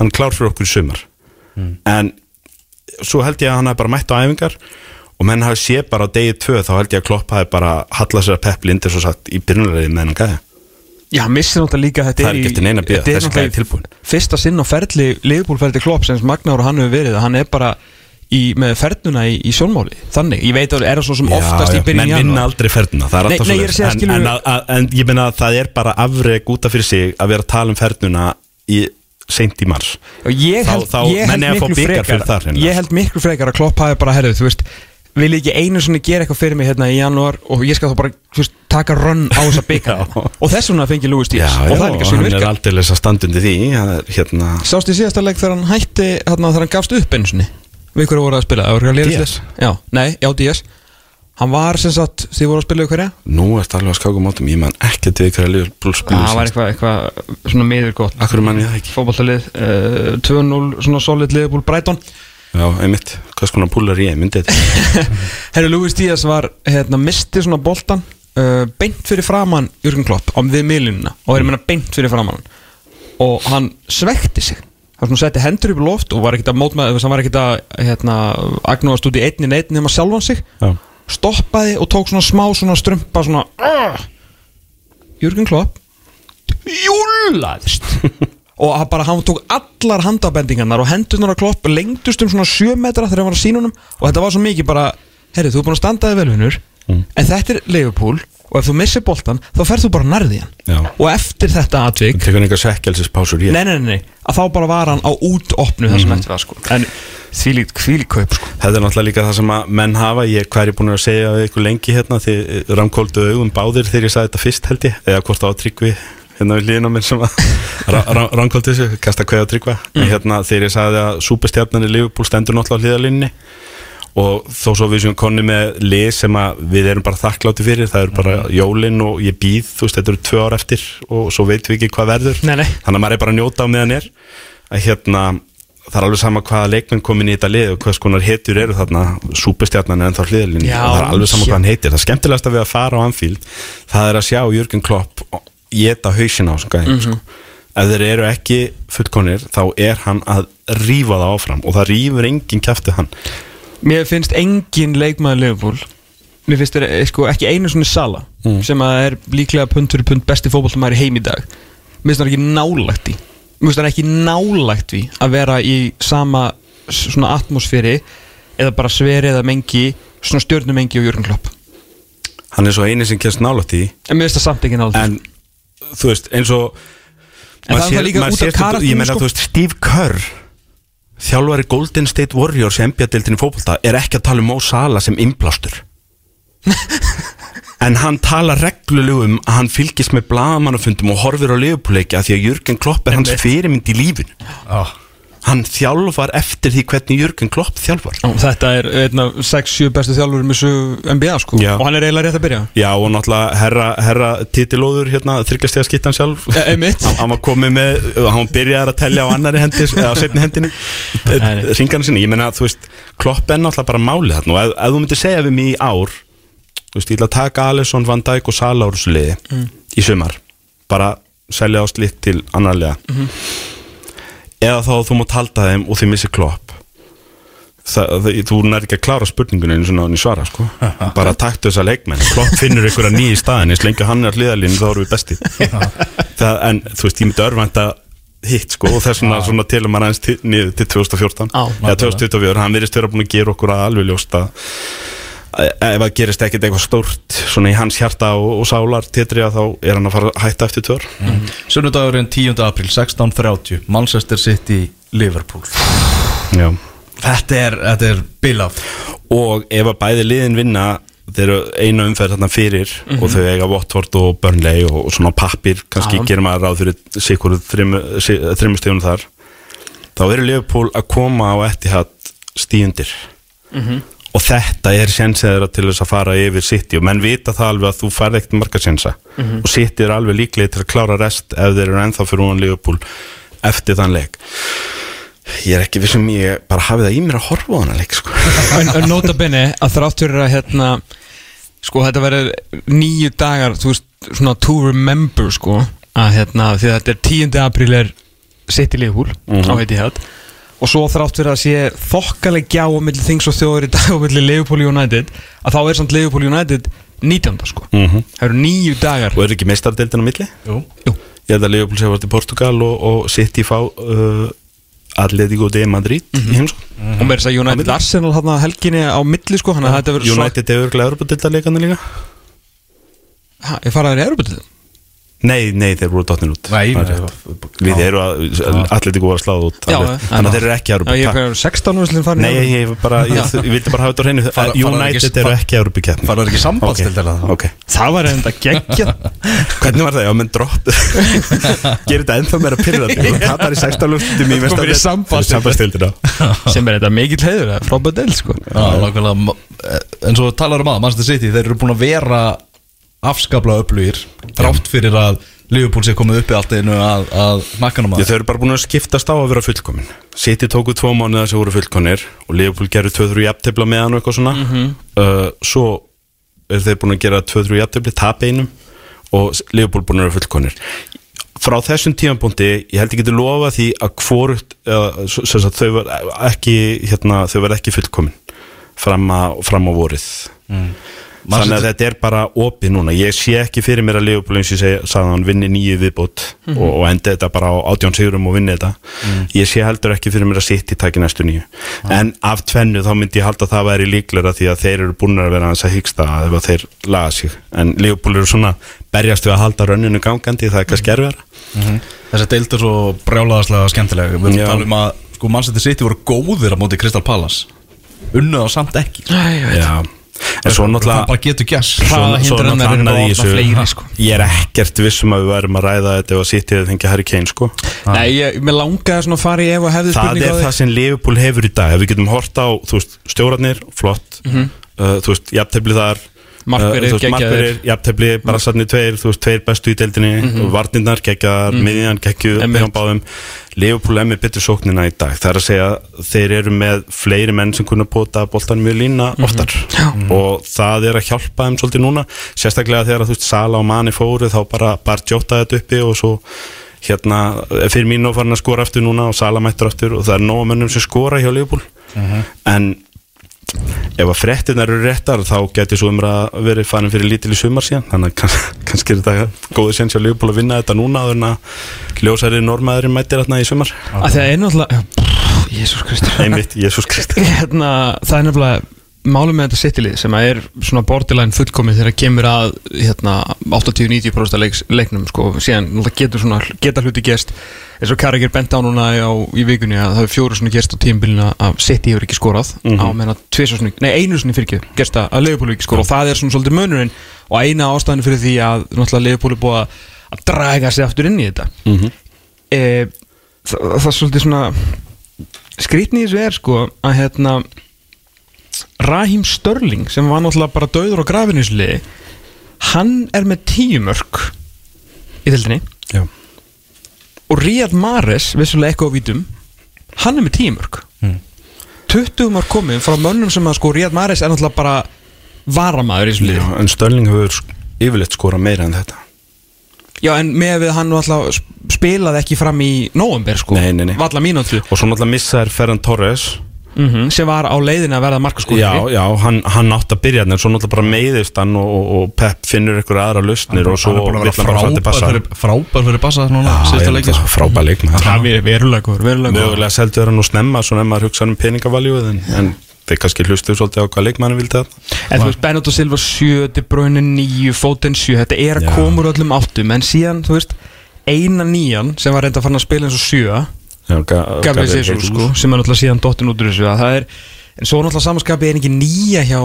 hann klár fyrir okkur í sumar. En svo held ég að hann hafi bara mætt á æfingar og menn hafi sé bara á degi tvö þá held ég að Klopp hafi bara hallað sér að pepli Já, missir náttúrulega líka þetta Það er ekki eftir neina bíða, þetta er er náttúrulega tilbúinn. Fyrsta sinn á ferli, Liverpool-ferli Klopp sem magnáður hann hefur verið, hann er bara í, með fernuna í, í sjónmáli Þannig, ég veit að er það svo sem oftast í byrjun menn vinna aldrei ferðina það er Nei, alltaf nei, er segja, en, skilurðu- en, að- en ég meina að það er bara afreg útaf fyrir sig að vera að tala um ferðuna í seint í mars Þá- held, þá menn eiga að fá bikar fyrir það hreinlega. Ég held miklu frekar að Klopp hafi bara herrið, þú veist vil ég ekki einu svona gera eitthvað fyrir mig hérna í janúar og ég skal þá bara veist, taka run á þessa byggar Já. og þess vegna fengi Louis Díaz. Og það er líka sín hann er virka aldrei að standundi því er, hérna, Sástu í síðasta leik þegar hann hætti hérna, þegar hann gafst upp einu sinni? Við hverju voru að spila? Lið? Já, nei, já Díaz. Hann var sem sagt, þið voru að spila hverja? Nú ertu alveg að skáka mátum ég man ekki til hverja liður Það var eitthvað, eitthvað svona miður gott. Fótballtalið uh, 2-0, svona solid liðbúl Brighton Já, einmitt, hvað skona púlar ég? Myndi þetta Herru Louis Díaz var, hérna, misti svona boltan uh, beint fyrir framann Jürgen Klopp á við miðlunina. Og er meina beint fyrir framann og hann svekti sig. Hann setti hendur upp í loft og var ekkert að mótma hann var ekkert að hérna, agnúast út í einni neitt nema sjálfan sig. Já. stoppaði og tók svona smá svona strumpa svona uh, Jürgen Klopp júlaðist og hann bara hann tók allar handabendingarnar og hendurnar á Klopp lengdust um svona 7 metra þegar hann var að sína honum og þetta var svo mikið bara herri þú er búin að standa þig velvinnur Mm. en þetta er Liverpool og ef þú missir boltan þá ferð þú bara nærði hann. Og eftir þetta atvik nei, nei, nei, að þá bara var hann á útopnu það sem eftir það sko. En þvílíkt kvílíkaup sko. Þetta er náttúrulega líka það sem að menn hafa. Ég hvað er búin að segja við ykkur lengi hérna? Þið ramkóldu augum báðir þegar ég sagði þetta fyrst held ég. Eða hvort það á tryggvi hérna við líðin á mér sem að ramkóldu þessu, kasta kveða tryggva. Mm. hérna, Þegar ég sagði að súpestjarnan í Liverpool stendur náttúrulega á hliðalínni og þó svo við séum konni með lið sem að við erum bara þakkláti fyrir það eru bara jólin og ég býð þú veist, þetta eru tvö ár eftir og svo veitum við ekki hvað verður. Nei, nei. þannig að maður er bara að njóta á meðan er. Að hérna, það er alveg sama hvaða leikmenn komin í þetta lið og hvers konar hetjur eru þarna súpestjarnan en þá hliðalinn Já, það er alveg sama hvað hann heitir. Það skemmtilegast að við að fara á Anfield það er að sjá Jörgen Klopp geta hausin á þessum gæðum Mhm. sko. ef þeir eru ekki fullkonir þá er hann að rífa það áfram og það rífur enginn kæfti hann Mér finnst engin leikmaður Liverpool Mér finnst þér sko, ekki einu svona sala Mm. sem að er líklega pund fyrir pund besti fótballtumæður í heim í dag Mér finnst það ekki nálægt í Mér finnst það ekki nálægt í að vera í sama svona atmosféri eða bara sveri eða mengi svona stjörnumengi og Jörgen Klopp hann er svo eini sem kemst nálætt í En mér finnst það samt ekki nálægt en þú veist eins og En maður er líka maður sér karakterinu, ég meina sko. þú veist Steve Kerr þjálfari Golden State Warriors í NBA-dildinni fótbolta er ekki að tala um Mo Salah sem innblástur en hann tala reglulega um að hann fylgist með blagamannafundum og horfir á liðupúleiki að því að Jürgen Klopp er hans fyrirmynd í lífinu ah. Hann þjálfar eftir því hvernig Jürgen Klopp þjálfar Ó, Þetta er einn af 6-7 bestu þjálfur með sögu NBA sko Já. og hann er eiginlega rétt að byrja Já og náttúrulega herra, herra titilóður hérna þryggjast ég að skittan sjálf E- einmitt. hann, hann var komið með, hann byrjaði að tellja á annari hendi eða setni hendinni nei. ringarna sinni, ég meina þú veist klopp er náttúrulega bara málið þarna og ef, ef þú myndir segja við mig í ár þú veist, ég ætla að taka Alisson, Van Dijk og Sala úr þessu liði Mm. í sumar bara selja á slikt til annarlega Mhm. Eða þá þú mátt halda þeim og þið missir klopp. Það, það, þú nær ekki að klára spurningunni einu svona hann í svara sko. bara taktu þessa leikmenn. Klopp finnur ykkur að nýja í staðin eins lengi hann er hliðalínu þá erum við besti það, en þú veist, ég myndi örvænta hitt sko og þess vegna telur maður aðeins niður til 2014 Já. eða 2024, hann virðist vera búin að gera okkur að alveg ljóst að að ef það gerist ekkert eitthvað stórt svona í hans hjarta og, og sálar tétri að þá er hann að fara að hætta eftir tvör Sunnudagurinn 10. april 16.30 Manchester City Liverpool. Já. Þetta er, þetta er bilaf og ef að bæði liðin vinna þeir eru einu umferð þarna fyrir og þau eiga Watford og Burnley og, og svona pappir, kannski Já. gerir maður ráð fyrir sikur þrimmustíðunum þar. Þá eru Liverpool að koma á Etihad stíundir og þetta er sjensiður til þess að fara yfir City. Og menn vita það alveg að þú færð ekkert marga sjensa og City er alveg líklega til að klára rest ef þeir eru ennþá fyrir hún Liverpool eftir þann leik. Ég er ekki vissum ég bara hafi það í mér að horfa á hana leik sko. en, nota bene að þrátt fyrir að hérna sko þetta verður nýju dagar þú veist svona to remember sko að hérna því að þetta er 10. apríl er sitt í liðhúl á heiti hér og svo þrátt fyrir að sé þokkaleg gjá á milli þings og þjóður í dag á milli Liverpool United að þá er samt Liverpool United 19. sko Mhm. það eru nýju dagar og er ekki meistardeildin á milli Jú Jú. ég held að Liverpool sé að vera til Portugal og, og City fá uh, Atletico de Madrid mm Mhm. -hmm. og með þess að Á United. Arsenal hann helginni á milli sko hann að þetta verður svo United hefur örglega Europadeildarleikana líka ha, ég faraði í Europatið nei, nei, þeir voru dotnir út. Nei, Það er við eru að Atletico var að sláða út. Já, alveg. en- þannig að þeir eru ekki Já, ég Europa er 16 úrslinn farin nei, ég, ég, bara, ég, ég vildi bara hafa þetta á hreinu. Fara- United ekki- eru fara- ekki Europakeppni Fara ekki sambandsdeildar okay. það? okay. það var enda geggja hvernig var það, já, menn dropp gerir þetta ennþá meira pyrrandi þú tapar í 16 lústum í sambandsdeildina sem er þetta mikill heiður það er frábæð del sko. Já, En svo talar um að Manchester City Þeir eru búin að vera afskaplega upplugir Þrátt fyrir að Liverpool sé komið uppi allt einu að, að nakkanum Já, að þau eru bara búin að skiptast á að vera fullkomin. City tóku tvo mánuða sem voru fullkonir og Liverpool gerðu 2-3 jafntefla með hann og eitthvað svona. Uh, svo er þeir búin að gera 2-3 jafntöfli, tap einum og Liverpool búin að vera fullkonir frá þessum tímapunkti, ég held ég geti lofa því að hvort þau var ekki hérna, þau var ekki fullkomin fram, a, fram á vorið. Mm. Þannig að þetta er bara opið núna. Ég sé ekki fyrir mér að Liverpool eins og segi sagði hann vinni nýju viðbót og, og endi þetta bara á átján sigurum og vinni þetta. Ég sé heldur ekki fyrir mér að sitt í taki næstu nýju en af tvennu þá myndi ég halda að það væri líklega því að þeir eru búin að vera að hyggsta að þeir laga sig. En Liverpool eru svona berjast við að halda rönninu gangandi það er kannski erfiðara. Þessi deild er svo brjálaðaslega skemmtileg. Við erum Já. að tala um að sko, Manchester City voru góðir á móti Crystal Palace. Unnuð á samt ekki. Já, en svo Það náttúrulega bara getur gæst sko. Ég er ekkert vissum að við værum að ræða þetta ef að City hefði fengið Harry Kane sko. Nei, ég, mér langaði svona að fara í ef og hefði Það spurningu er á það sem Liverpool hefur í dag. Ef við getum hort á, veist, stjórarnir flott, uh, þú veist, jafntefli þar Markverðir, geggjaðir. jafntefli, bara sarnir tveir þú veist, tveir bestu í deildinni, mm -hmm. varnirnar geggjaðar, miðjan, geggjuð, Einmitt. byggjum báðum. Liverpool er með betur sóknina í dag. Það er að segja, þeir eru með fleiri menn sem kunna pota boltan mjög lína oftar. Og það er að hjálpa þeim svolítið núna, sérstaklega þegar þú veist, Sala og Mani fóru, þá bara bara djóta þetta uppi og svo hérna, fyrir mín og farin að skora aftur núna og Sala mættur aftur og það er nóga mönnum sem skora hjá Liverpool. En ef að fréttinar eru réttar þá getur svo umræða verið farin fyrir lítil í sumar síðan. Þannig að kann- kannski er þetta góður séns hjá Liverpool að vinna þetta núna þannig að ljósæri normaðurinn mættir þarna í sumar. Að það er náttúrulega Jésús Kristur. Einmitt, Jésús Kristi hérna, það er nefnilega málum með þetta sittilið sem er svona borderline fullkomið þegar kemur að hérna, 80-90% af leiks, leiknum sko, síðan getur svona geta hluti gerst. Eins og Karagir bent á núna á, í vikunni að það er fjóru svona gerst á tímbilina að City hefur ekki skorað. Á meðan að tvisar svona, nei einu svona fyrir gerst að hefur ekki skorað. Og það er svona svolítið munurinn og eina ástæðinu fyrir því að Leifupúl er búið að- draga sig aftur inn í þetta. Mhm. e, það, það er svolítið svona skrítni í þessu er sko að hérna Raheem Störling sem var náttúrulega bara döður á grafinisli hann er með tíu mörg í deildinni. Já. og Riyad Mahrez vissulega eitthvað á vítum hann er með tíu mörg Mm. 20 mörg komið frá mönnum sem að sko Riyad Mahrez er náttúrulega bara varamaður í þessu liði. En Störling hefur yfirleitt skora meira en þetta. Já en með við hann spilaði ekki fram í november sko. Nei, nei, nei. Og svo náttúrulega missaður Ferran Torres mm sem var á leiðinu að verða markaskóri já, já, hann, hann átt að byrja en svo náttúrulega bara meiðist hann og, og, og Pep finnur ykkur aðra lausnir og svo Hann að vill hann bara frábær bassa fyrir, frábær fyrir bassa núna síðustu leikir sko. frábær leikmaður. Það er góður mögulega seldu þeirra nú snemma svona ef maður hugsa um peningavaljú en, en þeir kannski hlustu svolítið á hvað leikmannu vildi það En þú veist, Benito Silva 7, De Bruyne 9, Foden 7 Þetta er að úr öllum áttum En síðan, þú veist, eina nýjan sem var reynda að fara að spila eins og 7 Já, ga, Gabriel Jesus, sko, sem er náttúrulega síðan dottin út úr þessu. Er, en svo náttúrulega samanskapi er ekki nýja hjá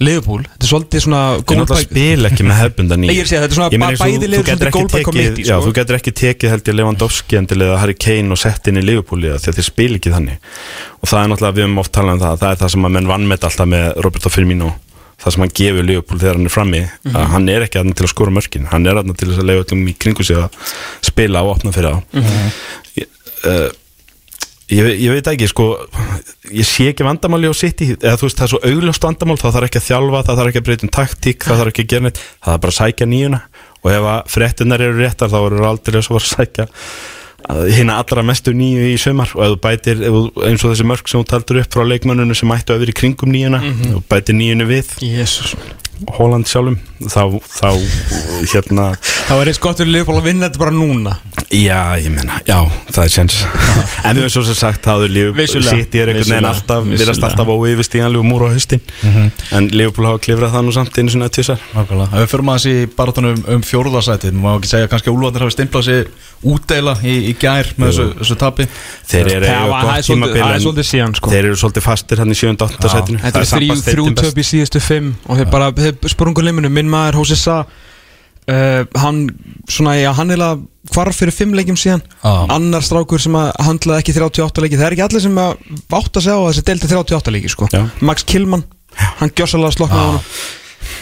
Liverpool? Þetta er svolítið svona Ég náttúrulega goalbike- spil ekki með hefbunda ný Nei, ég er segja, þetta er svona meina, bæði Já, sko. þú getur ekki tekið held ég Lewandowski endilega Harry Kane og sett inn í því að þeir spil ekki þannig. Og það er náttúrulega, við höfum oft talað um það það er það sem að menn vannmet alltaf með Roberto Firmino. Það sem hann gefur Liverpool þegar hann er frammi Mhm. að hann er ekki aðna til að skora mörkin. Hann er aðna til að leiða öllum í kringu sig að spila og opna fyrir þá. Mhm. ég, uh, ég, ég veit ekki sko ég sé ekki vandamáli á City eða þú veist það er svo augljóst vandamál það þarf ekki að þjálfa, það þarf ekki að breyta um taktík það þarf ekki að gera neitt, það þarf bara að sækja nýjuna. Og ef að fréttunar eru réttar þá eru aldrei svo að sækja hérna allra mestu nýju í sumar. Og ef þú bætir, ef eins og þessi mörg sem þú taldur upp frá leikmönnunum sem ættu að vera í kringum nýjuna Mhm. og bætir nýjunu við. Jésús Holland sjálfum. Þá, þá hérna. Það var eins gott fyrir Liverpool að vinna þetta bara núna. Já, ég menna, já, það er séns. En við höfum svo sem sagt það er Liverpool. City er einhvern veginn alltaf Við erum alltaf óyfirstíðanlegu múr á haustin. En Liverpool hafa klifrað það nú samt einu svona tvisar Nákvæmlega. Ef við förum aðeins í barátunum um, um fjórðarsætið Má ekki segja kannski að Úlfandir hafi stimplað sig útdeila í, í gær með þessu, þessu tapi. Þeir eru er svolítið- er síðan, sko. Þeir eru svolítið fastir hann í 7. og 8. Já. sætinu Þetta er þrjú, þrjú töp í síðustu fimm og þeir bara, þeir sprungu liminu. Minn maður Hósi Sa uh, hann, svona, já, hann að hvarf fyrir fimm leikjum síðan. Já. annar strákur sem að handlaði ekki 38 leiki. Það er ekki allir sem að vátt að segja á þessi delti 38 leiki, sko. Já. Max Kilman, hann gjössalega sloknaði hann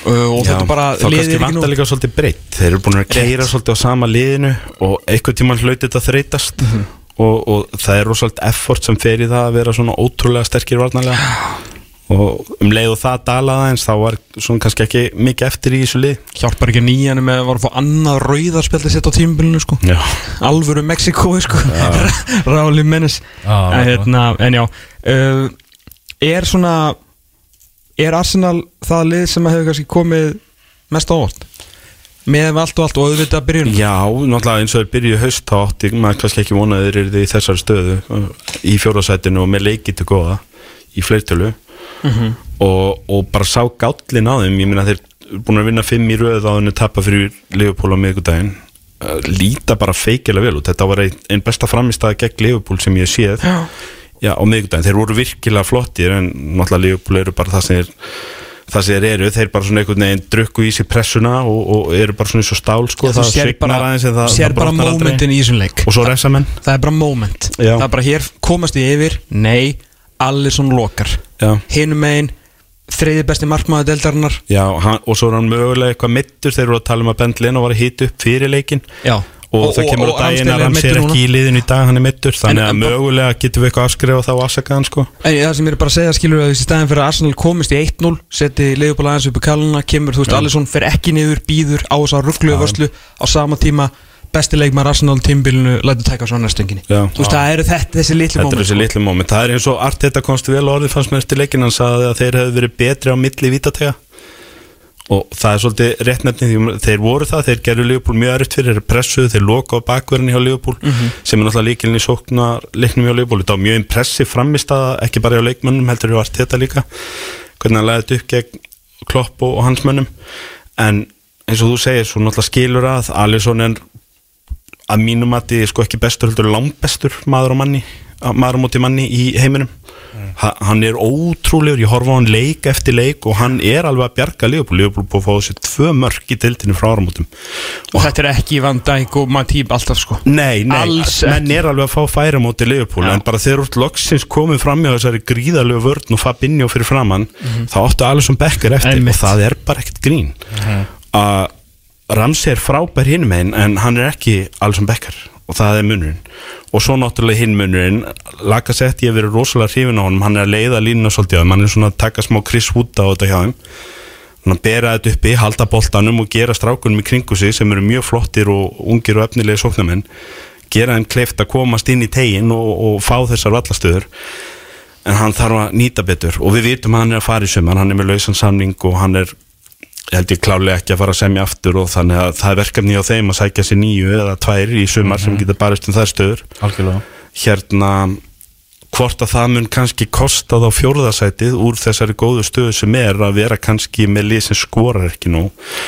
uh, og Já, þetta bara þá kannski vantar líka svolítið breytt Þeir eru búin að keira svolítið á sama liðinu Og einhvern tímann hlaut þetta þreytast. Mhm. og, og það er rosalega effort sem fer í það að vera svona ótrúlega sterkir varnarlega og um leið og það dalaði eins þá var svona kannski ekki mikið eftir í þessu lið. Hjálpar ekki nýjan með að var að fá annað rauðarspjaldi sett á tímabilinu sko. Já, Alvöru Mexiko sko. Ráli mennis Já, en, hérna, en já uh, Er svona Er Arsenal það lið sem hefur kannski komið mest á óvart? Með allt og allt og auðvitað byrjun Já, náttúrulega eins og þeir byrjuðu haust þá átti maður kannski ekki eru í þessari stöðu uh, í fjórðasætinu og með leikið til góða í fleirtölu og, og bara sá gállin á þeim ég meina þeir búin að vinna fimm í röð á henni tappa fyrir Liverpool á miðgudaginn uh, líta bara feikilega vel út. Þetta var einn ein besta framistæða gegn Liverpool sem ég séð. Já. Já, á miðgudaginn, þeir voru virkilega flottir en náttúrulega Liverpool eru bara það sem er það sem þeir eru, þeir bara svona einhvern veginn drukku í sér pressuna og, og eru bara svona eins og stál sko, þú það svignar aðeins en það, sér bara momentin í þessum leik. Og svo resamenn það er bara moment. Já. það er bara hér komast í yfir. Nei, Alisson lokar. Já. Hinum megin þriði besti markmaður deildarinnar. Já, hann, og svo er hann mögulega eitthvað mittur þeir eru að tala um að Bent Leno var að hita upp fyrir leikin já. Og, það kemur á daginn að hann sér ekki í liðin í dag hann er mittur, þannig En- að mögulega getum við eitthvað afskrifa þá afsakaðan sko. En það sem ég er bara að segja skilur að þessi staðin fyrir að Arsenal komist í 1-0 seti Leifbóla aðeins upp í kalluna kemur, þú veist, Alisson fer ekki niður, býður á þess að ruggluðu vörslu á sama tíma besti leikmar Arsenal tímbilinu lætur tæka svo næstunginni. Já. Þú veist, það eru þetta, þessi litlu Þetta er þessi litlu moment, það er eins og Arteta komst vel á orðið fannst með eftir leikin hann sagði að þeir hefðu verið betri á milli vítatega. Og það er svolítið réttnefni því þeir voru það, þeir gerðu Liverpool mjög erfitt fyrir þeir pressuðu, þeir loka á bakverðinni hjá Liverpool sem er náttúrulega líkilin í sókna leiknum hjá Liverpool, þetta var mjög impressiv framistæða, ekki bara hjá leikmönnum, heldur hjá Arteta líka. Hvernig hann læði upp gegn Klopp og, og hans mönnum. En eins og þú segir, svo náttúrulega skilur að Alisson er að mínum að þið sko ekki bestur heldur langbestur maður og manni maður á móti manni í heiminum ha, hann er ótrúlegur, ég horfa á hann leik eftir leik og hann er alveg að bjarga Leopold, Leopold búið að fá sér tvö mörg í dildinu frá áramótum og þetta er ekki Van Dijk og Matip alltaf sko Nei, nei, Alls menn ekki. er alveg að fá færa móti Leopold, Já. en bara þegar úr loksins komið fram hjá þessari gríðalegu vörn og Fabinho fyrir framann, þá áttu Alisson Becker eftir Mhm. Einmitt. og það er bara ekkert grín að Ramsey er frábær hinn megin en hann er ekki Alisson Becker og það er munurinn. Og svo náttúrulega hinn munurinn Lacazette ég hef verið rosalega hrifin á honum hann er að leiða línuna svolítið á þeim hann er svona að taka smá Chris Wood á þetta hjá hann að bera þetta uppi, halda boltanum og gera strákunum í kringu sig sem eru mjög flottir og ungir og efnilegi sóknamenn gera þeim kleift að komast inn í tegin og, og fá þessar vallastöður en hann þarf að nýta betur. Og við vitum að hann er að fara í sumar hann er með lausan samning og hann er held ég klálega ekki að fara að semja aftur og þannig að það er verkefni á þeim að sækja sér nýju eða tvær í sumar sem geta barist um þær stöður. Algjörlega. Hérna hvort að það mun kannski kosta þá fjórðasætið úr þessari góðu stöðu sem er að vera kannski með lið sem skorar ekki nú.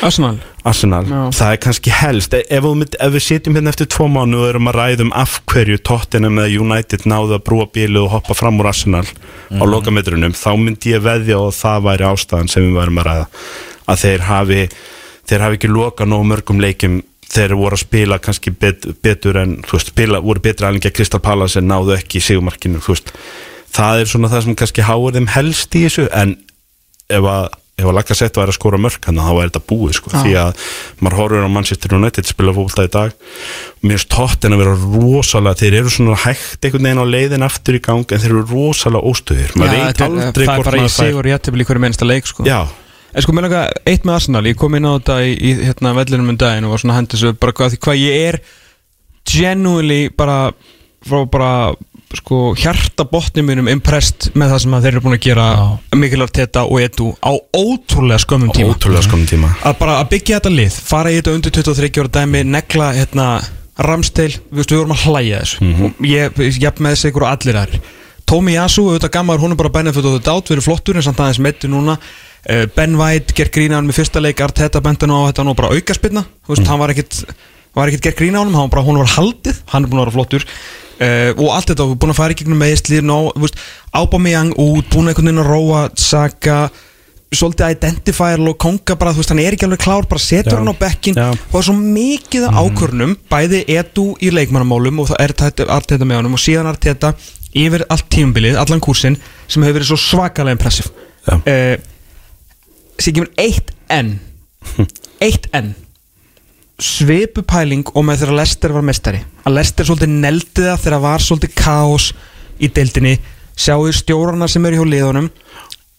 Arsenal. Arsenal, Já. það er kannski helst. Ef, ef, við- ef við sitjum hérna eftir tvo mánu og erum að ræðum af hverju Tottenham eða United náðu að brúa bílu og hoppa fram úr Arsenal á lokametrunum, þá myndi ég veðja og það væri ástæðan sem við værum að ræða að þeir hafi þeir hafi ekki loka nóg mörgum leikjum. Þeir voru að spila kannski bet, betur en veist, spila, voru betri alveg að Kristal Palace en náðu ekki í sigumarkinu það er svona það sem kannski háir þeim helst í þessu en ef að að laka sett væri að skora mörk hann þá væri þetta búið sko, því að maður horfur á Manchester United spila fólkta í dag. Mér finnst tóttin að vera rosalega þeir eru svona hægt einhvern veginn á leiðin aftur í gang en þeir eru rosalega óstöðir. Maður veit þetta er- aldrei það er hvort bara í maður fær sigur jættibli hverju mennsta leik sko. Já, En sko, mér langa eitt með Arsenal, ég kom inn á þetta í, í hérna, vellinum um daginn og var svona hendis bara hvað, því hvað ég er genuinely bara frá bara sko hjarta botnum mínum impressed með það sem þeir eru búin að gera Mikil Arteta og Edu á ótrúlega skömmum tíma. Ótrúlega skomum tíma. Að bara að byggja þetta lið fara í þetta undir 23 ára dæmi negla hérna Ramsdale við, við vorum að hlæja þessu. Mhm. og ég, jafn með þessu ykkur og allir þar Tómi Yasu, auðvitað gammar, hún er bara benefit og þetta átt, við erum flottur en samt aðeins meittu núna Ben White, ger grína hann með fyrsta leik Arteta bentan á þetta nú bara aukaspinna þú veist, hann var ekkit var ekkit gert grína á honum, hann var bara, hún var haldið hann er búin að vera flottur. Uh, og allt þetta, við erum búin að fara í gegnum meðsli Ábameyang út, búin einhvern veginn að róa Saka svolítið identifier og konga bara, þú veist, hann er ekki alveg klár bara setur hann á bekkin og það er svo mikið af ákvörnum bæði edu í leikmannamálum og það er þetta Arteta með honum og síðan Arteta yfir allt tímabilið, allan kúrsinn sem hefur verið svo svakalega impressiv uh, sem kemur eitt enn eitt enn svipupæling og með þegar Lester var mestari að Lester svolítið neldi það þegar var svolítið kaos í deildinni. Sjáu stjórarna sem eru hjá liðunum?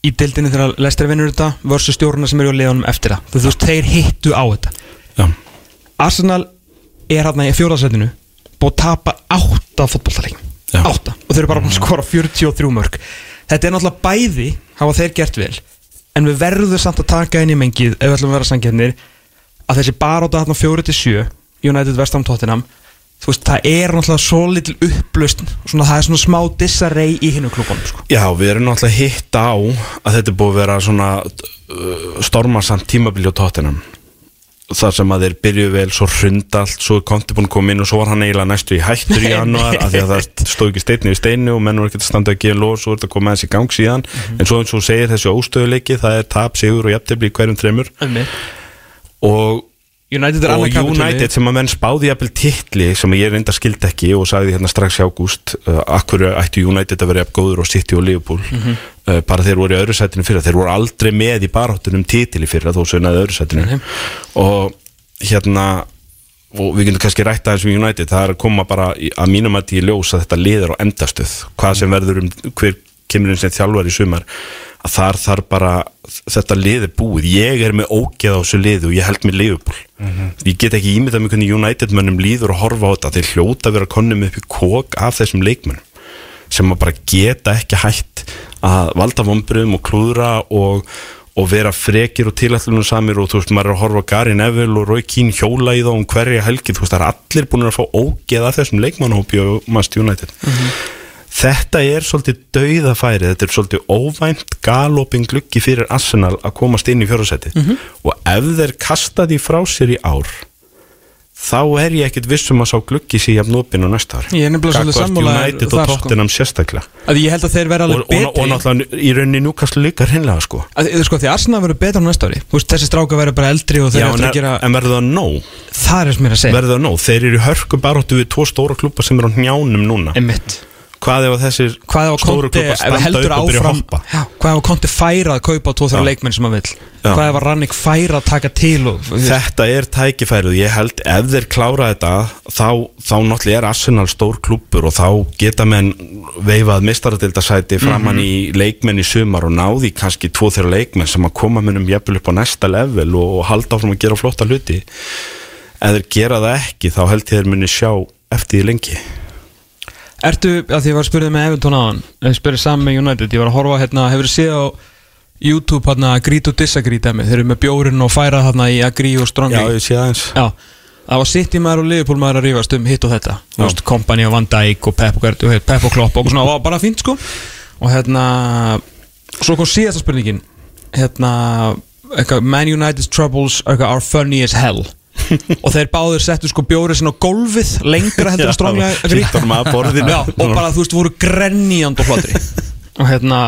Í dildinni þegar Lester vinnur þetta versus stjórna sem eru á liðanum eftir það. Þú veist, þeir hittu á þetta. Já, Arsenal er hérna í fjóðarsætinu búið að tapa átta fótballtalegjum Já. átta. Og þeir eru bara að skora 43 mörg þetta er náttúrulega bæði hafa þeir gert vel en við verðum samt að taka inn í mengið ef við ætlum að vera sangjarnir að þessi baróta hérna 4-7 United Vestham Tottenham þú veist það er náttúrulega svo litil upplöst svona, það er svona smá disarray í hinnu klubunum sko. Já, við erum náttúrulega hitt á að þetta búið að vera svona uh, stormarsamt tímabili á tóttinam þar sem að þeir byrjuðu vel svo hrund allt, svo Konti búin að koma inn og svo var hann eiginlega næstu í hættur í januar af því að það stóð ekki steinni við steinu og menn voru ekki að standa að gefa svo er þetta að koma aðeins í gang síðan. En svo eins og segir þessi óstöðuleiki það er tap, sigur og jafntefli í hverjum þreymur og United er og annað kapitúli. United sem að menn spáði jafnvel titli sem ég reynda skild ekki og sagði hérna strax í ágúst uh, akkur ættu United að vera góður og City og Liverpool Mhm. uh, bara þeir voru í öðru sætinu fyrra þeir voru aldrei með í baráttunum titli fyrra þó sögnaði öðru sætinu Mhm. og hérna og við getum kannski rætt aðeins um United það er að koma bara í, að mínum að ég ljós að þetta liður á endastuð hvað sem verður um hver kemur inn sem þjálfar í sumar að þar þarf bara þetta lið er búið, ég er með ógeð á þessu liðu og ég held með liðupól ég get ekki ímyndað með hvernig United mönnum líður að horfa á þetta, þeir hljóta að vera konnum upp í kók af þessum leikmönnum sem að bara geta ekki hætt að valda vombriðum og klúðra og, og vera frekir og tilætlunum samir og þú veist, maður er að horfa Gary Neville og Roy Keane hjóla í þá um hverja helgi, þú veist, það er allir búin að fá ógeð af þessum leikmannhópi og Manchester United Þetta er svolítið dauðafæri, þetta er svolítið óvænt galoping gluggi fyrir Arsenal að komast inn í fjórasæti og ef þeir kasta því frá sér í ár þá er ég ekkit vissum að sá gluggi sér jafn opinn á næsta er Gagnvart sammála United og sko. Tottenham sérstaklega. Að ég held að þeir vera og, alveg og, betri. og náttúrulega í rauninni núkastlu líka hreinlega sko. Sko, því Arsenal verður betra á næsta ári. Veist, þessi stráka verður bara eldri Já, en, að gera en verður það nóg? það er sem ég er að segja. Verður það nóg? Þeir eru hörku baróttu við tvo stóra klubba sem eru á njánum núna. Einmitt. Hvað ef þessir stóru klubba standa upp og byrja að hoppa? já, hvað ef konti færa að kaupa tvo þrjá Já. leikmenn sem vill Já. hvað ef Rannik færa að taka til og, Þetta er tækifærið, ég held ef þeir klára þetta þá, þá náttúrulega er Arsenal stór klúppur og þá geta menn veifað mistaradildasæti framann í leikmenn í sumar og náði kannski tvo þeirra leikmenn sem að koma mennum jafnvel upp á næsta level og, og halda áfram að gera flotta hluti ef þeir gera það ekki þá held ég þeir muni sjá eftir því lengi ertu, að því ég var að spyrja með Everton áðan. Ég spyrja saman með United, ég var að horfa hérna hefur þið séð á YouTube hérna agree to disagree dæmi, þeir eru með bjórinn og færa hérna í agree og strong Já, ég sé aðeins. Já, það var City maður og Liverpool maður að rífast um hitt og þetta. Þú veist, Kompany og Van Dijk og Pep og, Gert- og Pep og Klopp og svona, og bara fínt sko. Og hérna svo kom síðasta spurningin. Hérna, eitthvað, Man United's troubles are funny as hell og þeir báður settu sko bjórið sinna á gólfið lengra heldur en stránglega honum að borðinu. Og bara þú veist, voru grenníand og hlotri og hérna,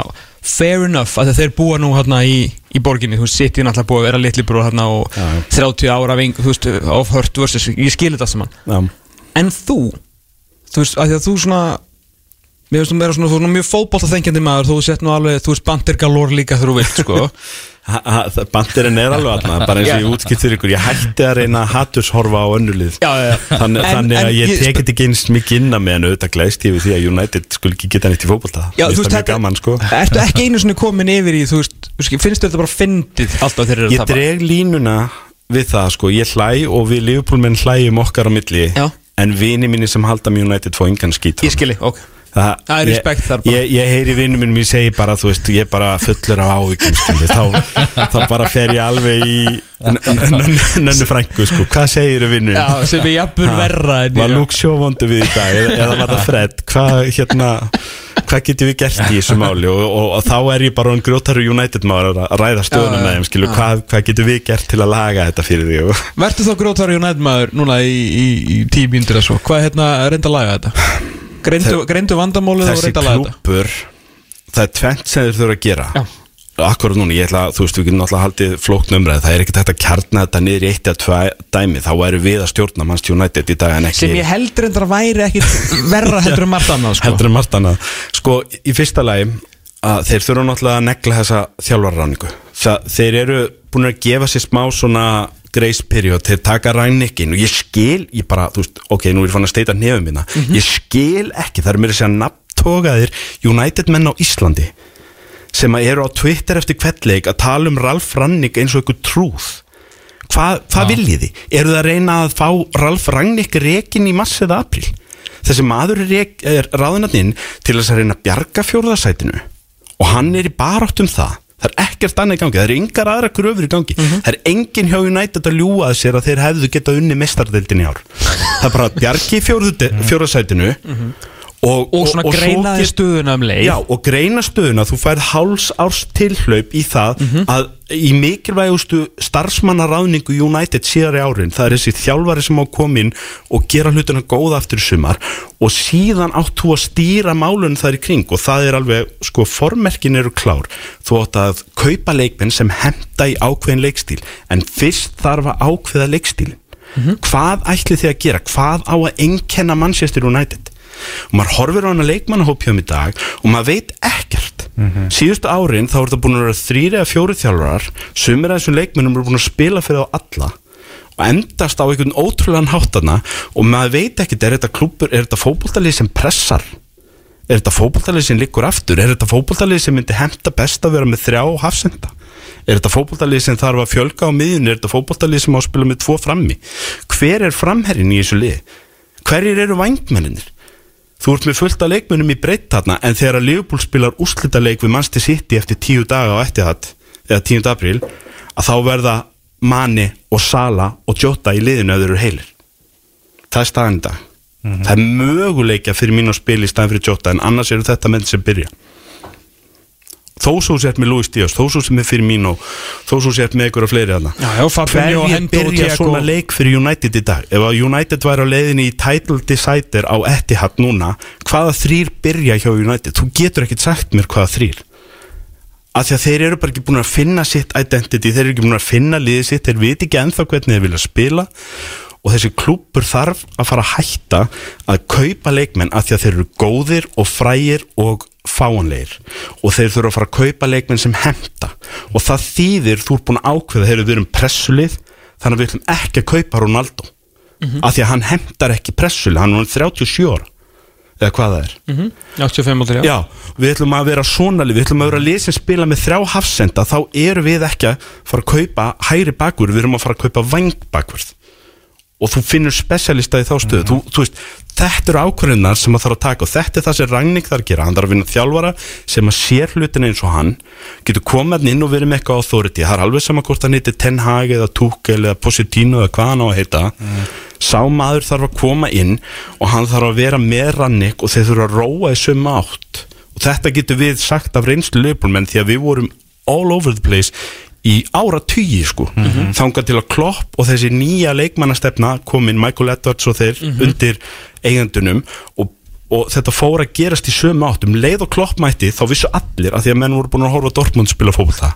fair enough að þeir búa nú hérna í, í borginni þú veist, City er náttúrulega búið að vera litli brú hérna og Já, já. 30 ára ving, þú veist, of hurt versus, ég skilir þetta saman Já, en þú, þú veist, að því að þú svona mér finnst þú meira svona, þú er svona mjög fótboltaþengjandi maður, þú sett nú alveg, þú veist, bandir galor líka þegar þú vilt, sko. Það- Bandirinn er alveg aðna bara eins og ég útskipt fyrir ykkur. Ég hætti að reyna að hatturshorfa á já, já. þannig, að ég tekit ekki eins mikið inn að með en auðvitað glæst ég við því að United skul ekki geta neitt í Mér þú finnst það mjög gaman sko. Ertu ekki einu svona komin yfir í, þú veist, þú finnst þetta bara fyndið alltaf þegar eru að Ég dreg línuna við það sko. Ég hlæ og við Liverpoolmenn hlæjum okkar á milli Já. En vini mínir sem halda með United fá engan skít Ég skili, ok Það, Það er respekt þar bara. Ég, ég heyri vinnum minn, ég segi bara, þú veist, ég er bara fullur af ávíkjum, skilji, þá, þá bara fer ég alveg í nönnu frængu, sko, hvað segir vinnur? Já, sem er jafnvel verra en Var ég- Luke Shaw vondu við í dag, eða, var það Fred, hvað, hérna, hvað getum við gert í þessu máli? Og, og, og þá er ég bara en grjótaru United maður að ræða stöðunum með þeim, skilju, já. hvað, hvað getum við gert til að laga þetta fyrir því og Vertu þá grótar United maður núna í, í, í tíu mínútur eða svo. Hvað hérna reynda að laga þetta? Greindu, greindu vandamálið og reynda að laga þetta. klúpur það er tvent sem þeir þurfa að gera. Já. akkurat núna, ég ætla, þú veist, við getum náttúrulega haldið flókn umræð, það er ekkert hægt að kjarna þetta niður í eitt eða tvæ dæmi, þá væri við að stjórna Manchester United í dag en ekki Sem ég heldur reyndar að væri ekkit verra heldur en margt annað sko. heldur en margt annað. Sko, í fyrsta lagi að þeir þurfa náttúrulega að negla þessa þjálfarráningu það, þeir eru búin að gefa sér smá svona grace period, þeir taka rænnikinn og ég skil, ég bara, þú veist, ok, nú er ég fann að steita nefum minna, ég skil ekki, það er mér að segja nafntogaðir United menn á Íslandi sem að eru á Twitter eftir kvettleik að tala um Ralf Rannik eins og eitthvað trúð. Hvað, hvað viljið þið? Eru það að reyna að fá Ralf Rannik rekin í massið april? Þessi maður er, er ráðunatinn til þess að reyna að bjarga fjórðarsætinu og hann er í barátt um það það er ekkert annað í gangi, það eru yngar aðra kröfur í gangi, það er enginn hjá United að ljúga að sér að þeir hefðu getað unni mestardeildin í ár. Það er bara bjargi fjórðarsætinu og, Og svona svo greina þið get- stöðuna um leið. Já, og greina stöðuna, þú færð háls árs tilhlaup í það að í mikilvægustu starfsmannaráðningu United síðari árin, það er þessi þjálfari sem á komin og gera hlutina góða aftur í sumar og síðan átt þú að stýra málun þar í kring og það er alveg, sko, formerkin eru klár. Þú átt að kaupa leikmenn sem henda í ákveðin leikstíl en fyrst þarf að ákveða leikstílin hvað ætli þið að gera, hvað á að einkenna Manchester United og maður horfir á hana leikmannahópjum í dag og maður veit ekkert. Síðustu árin þá er þetta búin að vera þrýri eða fjóri þjálfarar sumir af þessum leikmennum eru búin að spila fyrir á alla og endast á einhvern ótrúlegan háttana og maður veit ekkert, er þetta klúpur, er þetta fótboltalið sem pressar? Er þetta fótboltalið sem liggur aftur? Er þetta fótboltalið sem myndi hemta best að vera með þrjá hafsenda? Er þetta fótboltalið sem þarf að fjölga á miðjun er þetta fótboltalið sem á að spila með tvo frammi? Hver er framherrin í þessu lið hverjir eru vangmenninir þú ert með fullt af leikmennum í breytt þarna en þegar að Liverpool spilar úrslitaleik við Manchester City eftir tíu daga á eftir það eða 10. apríl að þá verða Mani og Sala og Jota í liðinu að þeir eru heilir. Það er staðan í dag. Það er möguleikja fyrir mín að spila í staðan fyrir Jota en annars eru þetta menn sem byrja þó svo sért með Luis Díaz þó svo fyrir mín og þó svo sért með og fleiri Fabinho, hverjir byrja svona leik fyrir United í dag? Ef að United væri á leiðinni í title decider á Etihad núna hvaða þrýr byrja hjá United? Þú getur ekkert sagt mér hvaða þrýr af því að þeir eru bara ekki búin að finna sitt identity, þeir eru ekki búin að finna liðið sitt, þeir veit ekki ennþá hvernig þeir vilja spila. Og þessi klúppur þarf að fara að hætta að kaupa leikmenn af því að þeir eru góðir og frægir og fáanlegir og þeir þurfa að fara að kaupa leikmenn sem hemta og það þýðir þú ert búin að ákveða eru við erum pressulið þannig að við ætlum ekki að kaupa Ronaldo. Af því að hann hemtar ekki pressulið, hann er orðinn 37 ára eða hvað það er. 85 mútur, já Já, við ætlum að vera svona lið, við ætlum að vera lið sem spila með þrjá hafsenda, þá erum við ekki að fara að kaupa hæri bakvörð, við erum að fara að kaupa vang bakvörð og þú finnur specialista í þá stöðu. Þú, þú veist, þetta eru ákvörðunar sem maður þarf að taka og þetta er það sem Ragník þarf að gera. Hann þarf að vinna þjálfara sem að sér hlutin eins og hann. Getur komað inn og verið með eitthvað authority, það er alveg sama hvort hann heitir Ten Hag eða Tuchel eða Positino eða hvað hann á að heita. Sá maður þarf að koma inn og hann þarf að vera með Ragník og þeir þurfa að róa í sömu átt. Og þetta getur við sagt af reynslu leifbólmenn því að við vorum all over the place í ára tugi sko þangað til að klopp og þessi nýja leikmannastefna komin Michael Edwards og þeir undir eigendunum og, og þetta fór að gerast í sömu átt um leið og klopp mætti þá vissu allir að því að menn voru búin að horfa Dortmund spila fótbolta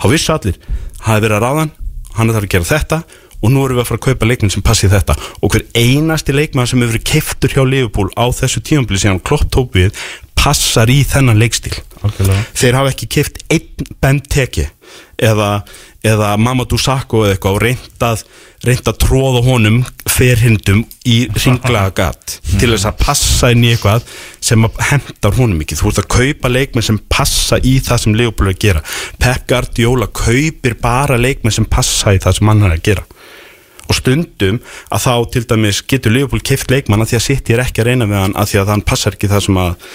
þá vissu allir, hafi verið að ráðan hann er þarf að gera þetta og nú erum við að fara að kaupa leikmenn sem passi þetta. Og hver einasti leikmann sem hefur verið keiftur hjá Liverpool á þessu tímabili sem klopp tók við passar í þennan leikstíl. Algjörlega. þeir hafa ekki keift einn benteki eða, eða Mamadou Sakho eða eitthvað og reyndað reynda tróða honum ferhindum í ringlaga gat til þess að passa inn í eitthvað sem hendar honum ekki. Þú ert að kaupa leikmenn sem passa í það sem Leopold er að gera. Pep Guardiola kaupir bara leikmenn sem passa í það sem hann er að gera og stundum að þá til dæmis getur Leopold keift leikmann að því að sitt ég er ekki að reyna við hann að því að hann passar ekki það sem að,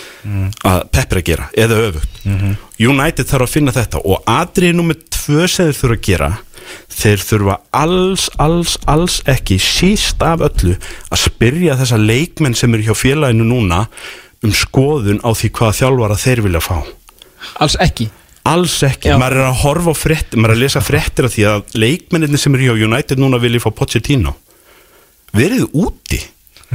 að Pep er að gera eða öfugt. United þarf að finna þetta og aðrið nummer tvö þeir þurfa að gera þeir þurfa alls, alls, alls ekki síst af öllu að spyrja þessa leikmenn sem eru hjá félaginu núna um skoðun á því hvaða þjálfara þeir vilja fá. Alls ekki Alls ekki, Já. maður er að horfa á frétt maður er að lesa fréttir af því að leikmenninni sem eru hjá United núna vilja fá Pochettino. Verið úti?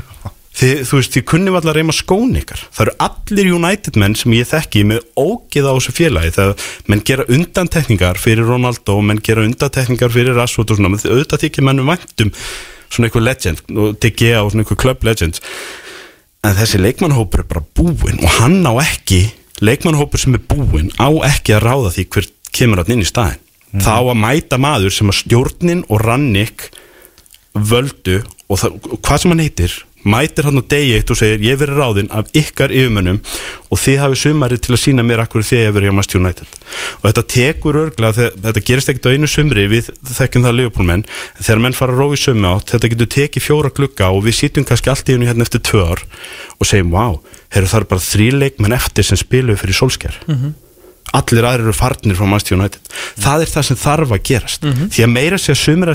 Þið, þú veist, þið kunnum allar reyma skón ykkar. Það eru allir United menn sem ég þekki með ógeð á þessu félagi. Þegar menn gera undantekningar fyrir Ronaldo menn gera undantekningar fyrir Rashford og svona, menn auðvitað þykir mennum væntum svona eitthvað legend og DG og svona eitthvað club legends. En þessi leikmannhópur er bara búinn og hann á ekki leikmannhópur sem er búinn á ekki að ráða því hver kemur hann inn í staðin þá að mæta maður sem að stjórnin og rannik völdu og það, hvað sem hann heitir mætir hann á degi eitt og segir ég verið ráðinn af ykkar yfirmönnum og þið hafið sumarið til að sína mér akkur þið hefur verið hjá Manchester United. Og þetta tekur örglega, þegar- þetta gerist ekkert á einu sumri við þekkjum það en þegar menn fara að róa í sumi átt þetta getur tekið fjóra glugga og við sitjum kannski allt í hennu hérna eftir tvö ár og segjum, wow, það er bara þrý leikmenn eftir sem spiluðu fyrir Solskjær allir aðrir eru farnir frá Manchester United. Það er það sem þarf að gerast. Því að meira að sumir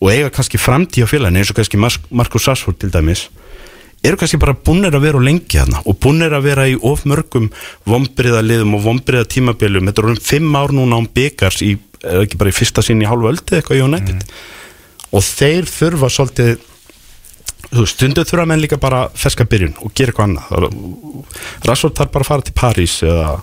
og eiga kannski framtíð á félaginu eins og kannski Marcus Rashford til dæmis eru kannski bara búnir að vera og lengi þarna og búnir að vera í of mörgum vombriðaliðum og vombriða tímabilum þetta er um fimm ár núna án byggars í, er ekki bara í fyrsta sinni í hálfu öldu eitthvað í United. Og þeir þurfa svolítið stundu þurfa menn líka bara ferska byrjun og gera eitthvað annað. Rashford þarf bara að fara til París eða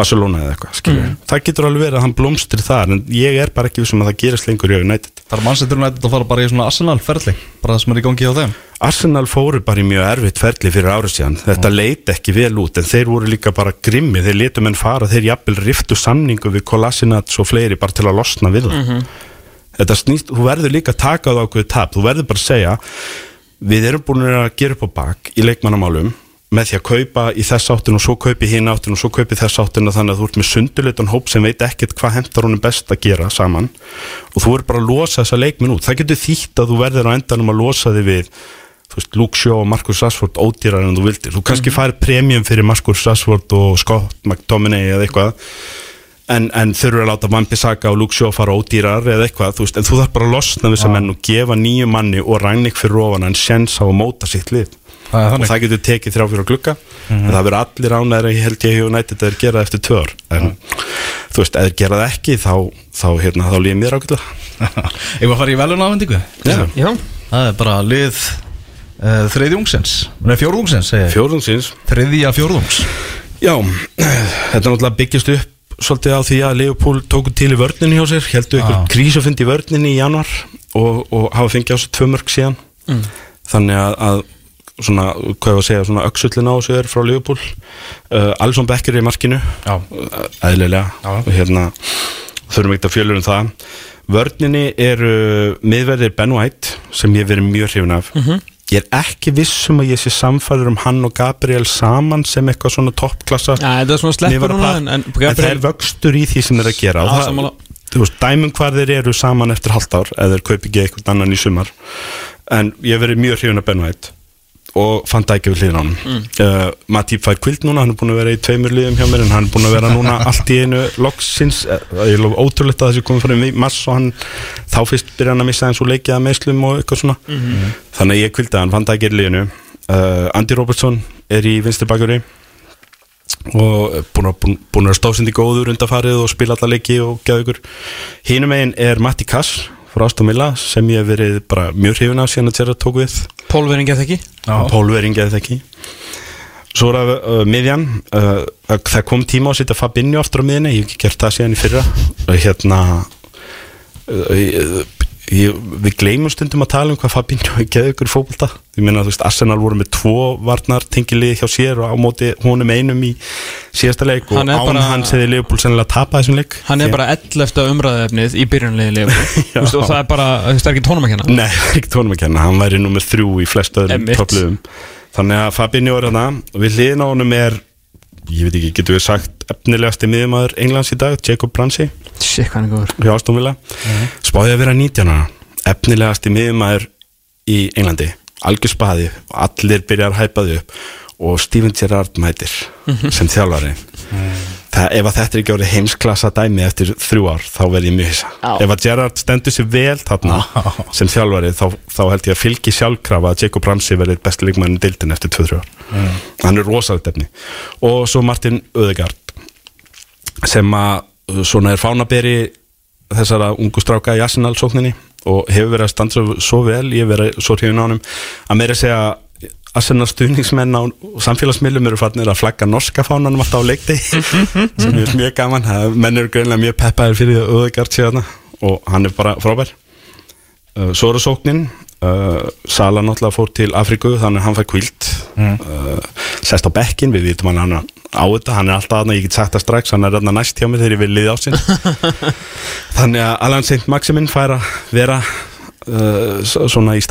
Barcelona eða eitthvað skilur. það getur alveg verið að hann blómstri þar en ég er bara ekki vissum að það gerist lengur í United. Það er mannsettur nættið að fara bara í svona Arsenal ferli Bara það sem er í gangi á þeim. Arsenal fóru bara í mjög erfitt ferli fyrir árið síðan. Þetta leit ekki vel út en þeir voru líka bara grimmi þeir letu menn fara, þeir jafnvel riftu samningu við Kolasinac og fleiri bara til að losna við það. Þetta snýst, þú verður líka að taka það ákveðu tap. Þú verður bara að segja við erum búin að gera upp á bak í leikmannamálum með því að kaupa í þess áttin og svo kaupi hinn áttin og svo kaupi þess áttin þannig að þú ert með sundulitan hóp sem veit ekkert hvað hentar honum best að gera saman. Og þú verður bara að losa þessa leikminn út. Það getur þýtt að þú verður á endanum að losa þig við þú veist, Luke Shaw og Marcus Rashford ódýrar en þú vildir, þú kannski farið premium fyrir Marcus Rashford og Scott McTominay eða eitthvað en, en þurfur að láta Van Bissaka og Luke Shaw fara ódýrar eða eitthvað, þú veist, en þú þarf bara að losna við þessa menn og gefa nýju manni og Ragnik fyrir ofan en sjens á að móta sitt lið Það er og það getur tekið þrjá fyrir glugga. En það verður allir ánæður ég held ég hjá United að þeir gera það eftir tvö ár. En þú veist, ef þeir gera það ekki þá, þá, hérna, þá líðum mér ákveðlega Ég var að fara í velun. Já, Það er bara lið uh, þriðjungsins Nei, fjórðungsins ég. Fjórðungsins Þriðja fjórðungs Já, þetta náttúrulega byggjast upp svolítið á því að Leopold tóku til í vörninni hjá sér, heldur ykkur Ah. krísufundi í vörninni í januar og, og hafa fengið á sér tvö mörg síðan. Þannig að, að svona, hvað ég var að segja, svona öksullin á þessu er frá Leopold uh, Alisson Becker er í markinu. Já. uh, eðlilega. Já. og hérna þurfum ekki að fjölur um það. Vörninni eru miðverðir Ben White sem ég verið mjög hrifin af. Ég er ekki viss um að ég sé samfæður um hann og Gabriel saman sem eitthvað svona toppklassa. Já, þetta er svona sleppur núna en, en en það er vöxtur í því sem þeir að gera. Já, það, þú veist, dæmum hvað þeir eru saman eftir halvt ár eða þeir kaupi ekki eitthvað annan í sumar. En ég verið mjög hrifin af Ben White og fann það ekki við hlýðin á hann mm. uh, Matip fær kvild núna, hann er búin að vera í tveimur liðum hjá mér en hann er búin að vera núna allt í einu loksins, uh, ég lof ótrúlegt að þessi komið frá í mass og hann þá fyrst byrja hann að missa eins og leikið að meðslum og eitthvað svona. Þannig að ég kvildi hann, fann það ekki í liðinu. Uh, Andy Robertson er í vinstri bakjúri og búin að, búin, að stóðsindi góður undarfarið og spila alla leiki og geða ykkur. Hínum megin er Matti Kass frá Aston Villa sem ég hef verið bara mjög hrifin af síðan að Gerrard tók við. Pólvering eða ekki? Pólvering eða þekki Svo er það uh, miðjan uh, það kom tíma á að setja Fabinho aftur á miðinni, ég hef ekki gert það síðan í fyrra. Uh, hérna uh, ég, við gleymum stundum að tala um hvað Fabinho er geðið ykkur í fótbolta. Ég meina þú veist, Arsenal voru með tvo varnar tengilið hjá sér og á móti honum einum í síðasta leik og án bara- hans hefði Leopold sennilega tapað þessum leik. Hann er bara 11. umræðefnið í byrjunlegi Já. og það er bara, það er ekki tónum að kenna. Nei, ekki tónum að kenna, hann væri nummer þrjú í flest öðrum toppliðum. Þannig að Fabinho er hana og við hliðin á honum er ég veit ekki, getur við sagt efnilegasti miðumæður Englands í dag, Jacob Bransi hvað hann góður. Hjá Aston Villa. Spáði að vera 19 ára? Efnilegasti miðumæður í Englandi. Algjör spaði, allir byrjar að hæpa þau upp og Steven Gerrard mætir sem þjálfari það, ef að þetta er ekki árið heimsklassa dæmi eftir þrjú ár, þá verð ég mjög hissa. Já. ef að Gerrard stendur sér vel þarna sem þjálfari, þá, þá held ég að fylgi sjálfkrafa að Jacob Ramsey verði besti leikmann í dildin eftir 2-3 ár. Hann er rosalegt efni og svo Martin Öðegard sem að uh, svona er fánaberi þessara ungu stráka í Arsenal sókninni og hefur verið að standa svo, vel ég hef verið svo hrifin á honum að meira segja Arsenal stuðningsmenn á samfélagsmiðlum eru farnir að flagga norska fánanum alltaf á leikti sem er mjög gaman. Menn eru greinlega mjög peppaðir fyrir því að Öðegard sé þarna og hann er bara frábær. Uh, svo eru sóknin. Uh, Sala náttúrulega fór til Afriku þannig að hann fær kvíld uh, sest á bekkin, við vitum hann á þetta, hann er alltaf aðna, ég get sagt það strax hann er aðna næst hjá mig þegar ég vil liði ásinn. Þannig að Alan St. Maximin fær að vera svona í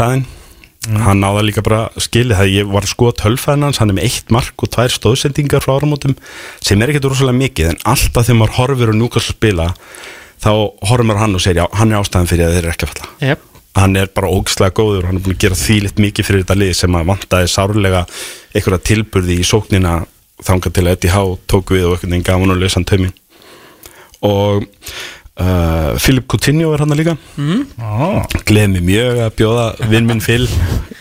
staðinn hann náða líka bara skilið það ég var sko tölfæðin hans, hann er með eitt mark og tvær stóðsendingar frá áramótum sem er ekkert rosalega mikið en alltaf þegar maður horfir og njúkast að spila þá horfir maður hann og segir já, hann er ástæðan fyrir að þeir eru ekki að falla. Yep. hann er bara ógislega góður hann er búin að gera þvílitt mikið fyrir þetta lið sem að vantaði sárlega einhverja tilburði í sóknina þangað til að Eddie Há tók við og einhvern veginn gaf hann og uh, Philip Coutinho er hann líka. Ah. gleði mig mjög að bjóða vinn minn Phil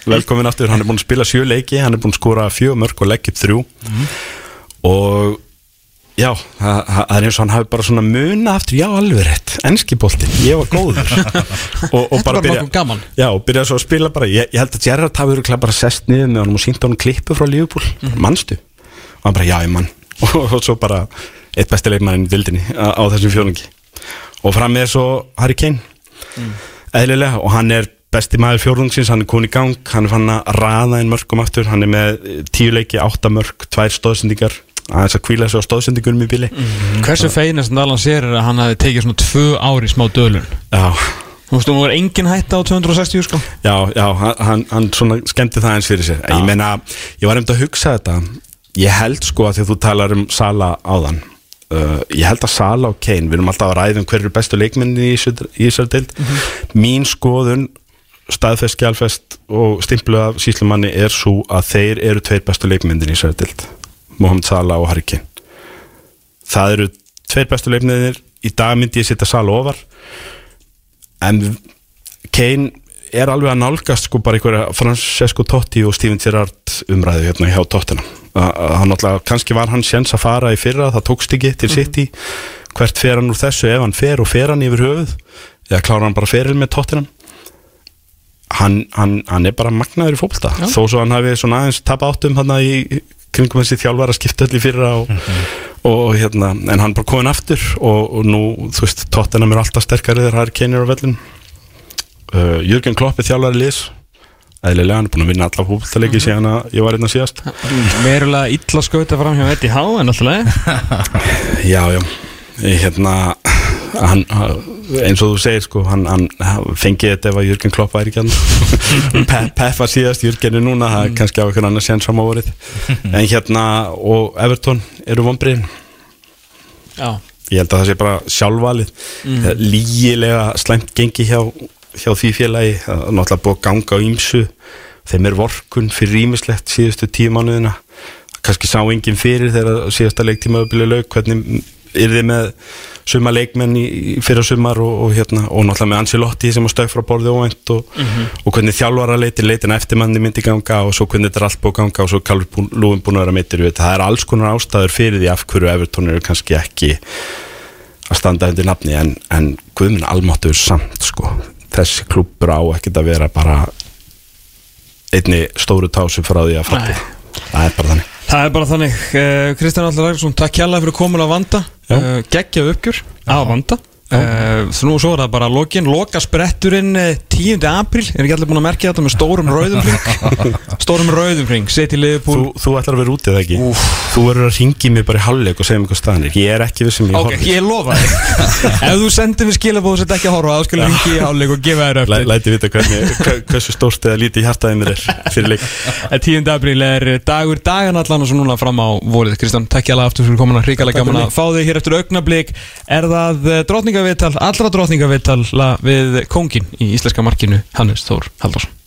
velkomin aftur, hann er búin að spila sjö leiki hann er búin að skora fjö mörg og leggja upp þrjú. Og já, það er eins og hann hafi bara svona muna aftur, já alveg rétt. Enski boltinn, ég var góður. Og, og nokkuð gaman. já, svo að spila bara. Ég, ég held að Gerrard hafi verið bara sest niður með honum og sínt honum klippu frá Liverpool. Mhm. manstu, og hann bara já ég mann og, og svo bara eitt besti leikmann í vildinni á, á þessum fjórungi og fram með svo Harry Kane. Mm. eðlilega og hann er besti maður fjórðungsins, hann er komin í gang hann er fann að raða inn mörgum aftur hann er með eh, tíu leiki, átta mörg tvær stóðsendingar, aðeins að kvíla sig á stóðsendingunum í bíli Hversu feinast en Alan sér er að hann hafi tekið svona tvö ári smá dölun? Já, Þú veist, þú var engin hætta á 260 sko. Já, já hann, hann, svona skemmti það eins fyrir sér. Ég meina, ég var um að hugsa þetta. Ég held sko að því að þú talar um Sala áðan uh, ég held að Sala og Kane, við erum alltaf að ræða um hverju bestu leikmenni í þessu- í þessari deild. Mín skoðun staðfest, skjálfest og stimplu af síslumanni er svo að þeir eru tveir bestu leikmyndir í þessari dild Mohamed Salah og Harry Kane. Það eru tveir bestu leikmyndir í dag myndi ég setja Salah ofar. En Kane er alveg að nálgast sko bara einhverja Francesco Totti og Steven Gerrard umræðu hérna hjá Tottenham. Kannski var hann sjens að fara í fyrra, það tókst ekki til City. Hvert fer hann úr þessu? Ef hann fer og fer hann yfir höfuð eða klára hann bara feril með Tottenham? Hann, hann, hann er bara magnaður í fólkta þó svo hann hafi svona aðeins tapa áttum hann í kringum þessi þjálfara skipta öll í fyrra og, og hérna en hann bara komin aftur og, og nú þú veist, Tottenham er alltaf sterkari þegar það er keinir á vellin uh, Jürgen Klopp er þjálfari liðs. Eðlilega, hann er búin að vinna alla fólktalegi síðan að ég var einna síðast. Verulega illa skauta fram hjá Eddie Há en alltaf Já, já, hérna hann, eins og þú segir sko hann, hann fengið þetta ef að Jürgen Klopp væri ekki hann Pe Pep var síðast, Jürgen er núna það er kannski á einhvern annar séns fram á vorið. En hérna, og Everton eru vonbriðin Já. Ég held að það sé bara sjálfvalið. Mm. lígilega slæmt gengi hjá, hjá því félagi það er náttúrulega búið að ganga á ímsu þeim er vorkun fyrir ímislegt síðustu tíu mánuðina. Kannski sá enginn fyrir þegar síðasta leiktíma uppbyrja laug hvernig er þið með suma leikmenn í, fyrir sumar og, og hérna og náttúrulega með Ancelotti sem stökk frá borði óvænt og, og hvernig þjálfara leiti leitin eftir manni myndi ganga og svo hvernig þetta er allt búið ganga og svo Calvin Lúin búin að vera meittir við það er alls konar ástæður fyrir því af hverju Everton eru kannski ekki að standa undir nafni en, en guðminn almáttur samt sko þessi klúppur á ekkert að vera bara einni stóru tásu frá því að falla. Það er bara þannig. Það er bara þannig, uh, Kristján Allar Ræðarsson, takk hjálpa fyrir komin á Vanda. Uh, Geggjað uppgjör. Á Vanda uh, nú svo er það bara lokin, loka spretturinn uh, 10. apríl. Er ekki allir búin að merkja þetta með stórum rauðum hring? Stórum rauðum hring, seti þú, liðbúl þú ætlar að vera úti eða ekki? Þú verður að ringi mig bara í halvleik og segja mig hvað staðan er. Ég er ekki við sem ég Ok, ég lofa þig Ef þú sendir mér skilabóð og sett ekki að horfa þá skal ringi í háluleik og gefa þér eftir læti vita hversu stórt eða lítið hjartaðið mér er fyrir leik. En 10. apríl er dagur dagan allan og svo núna fram á vorið. Kristján, takk hjá aftur drotningaviðtal, allra drotningaviðtal við kóngin í íslenska markinu Hannes Þór Haldarsson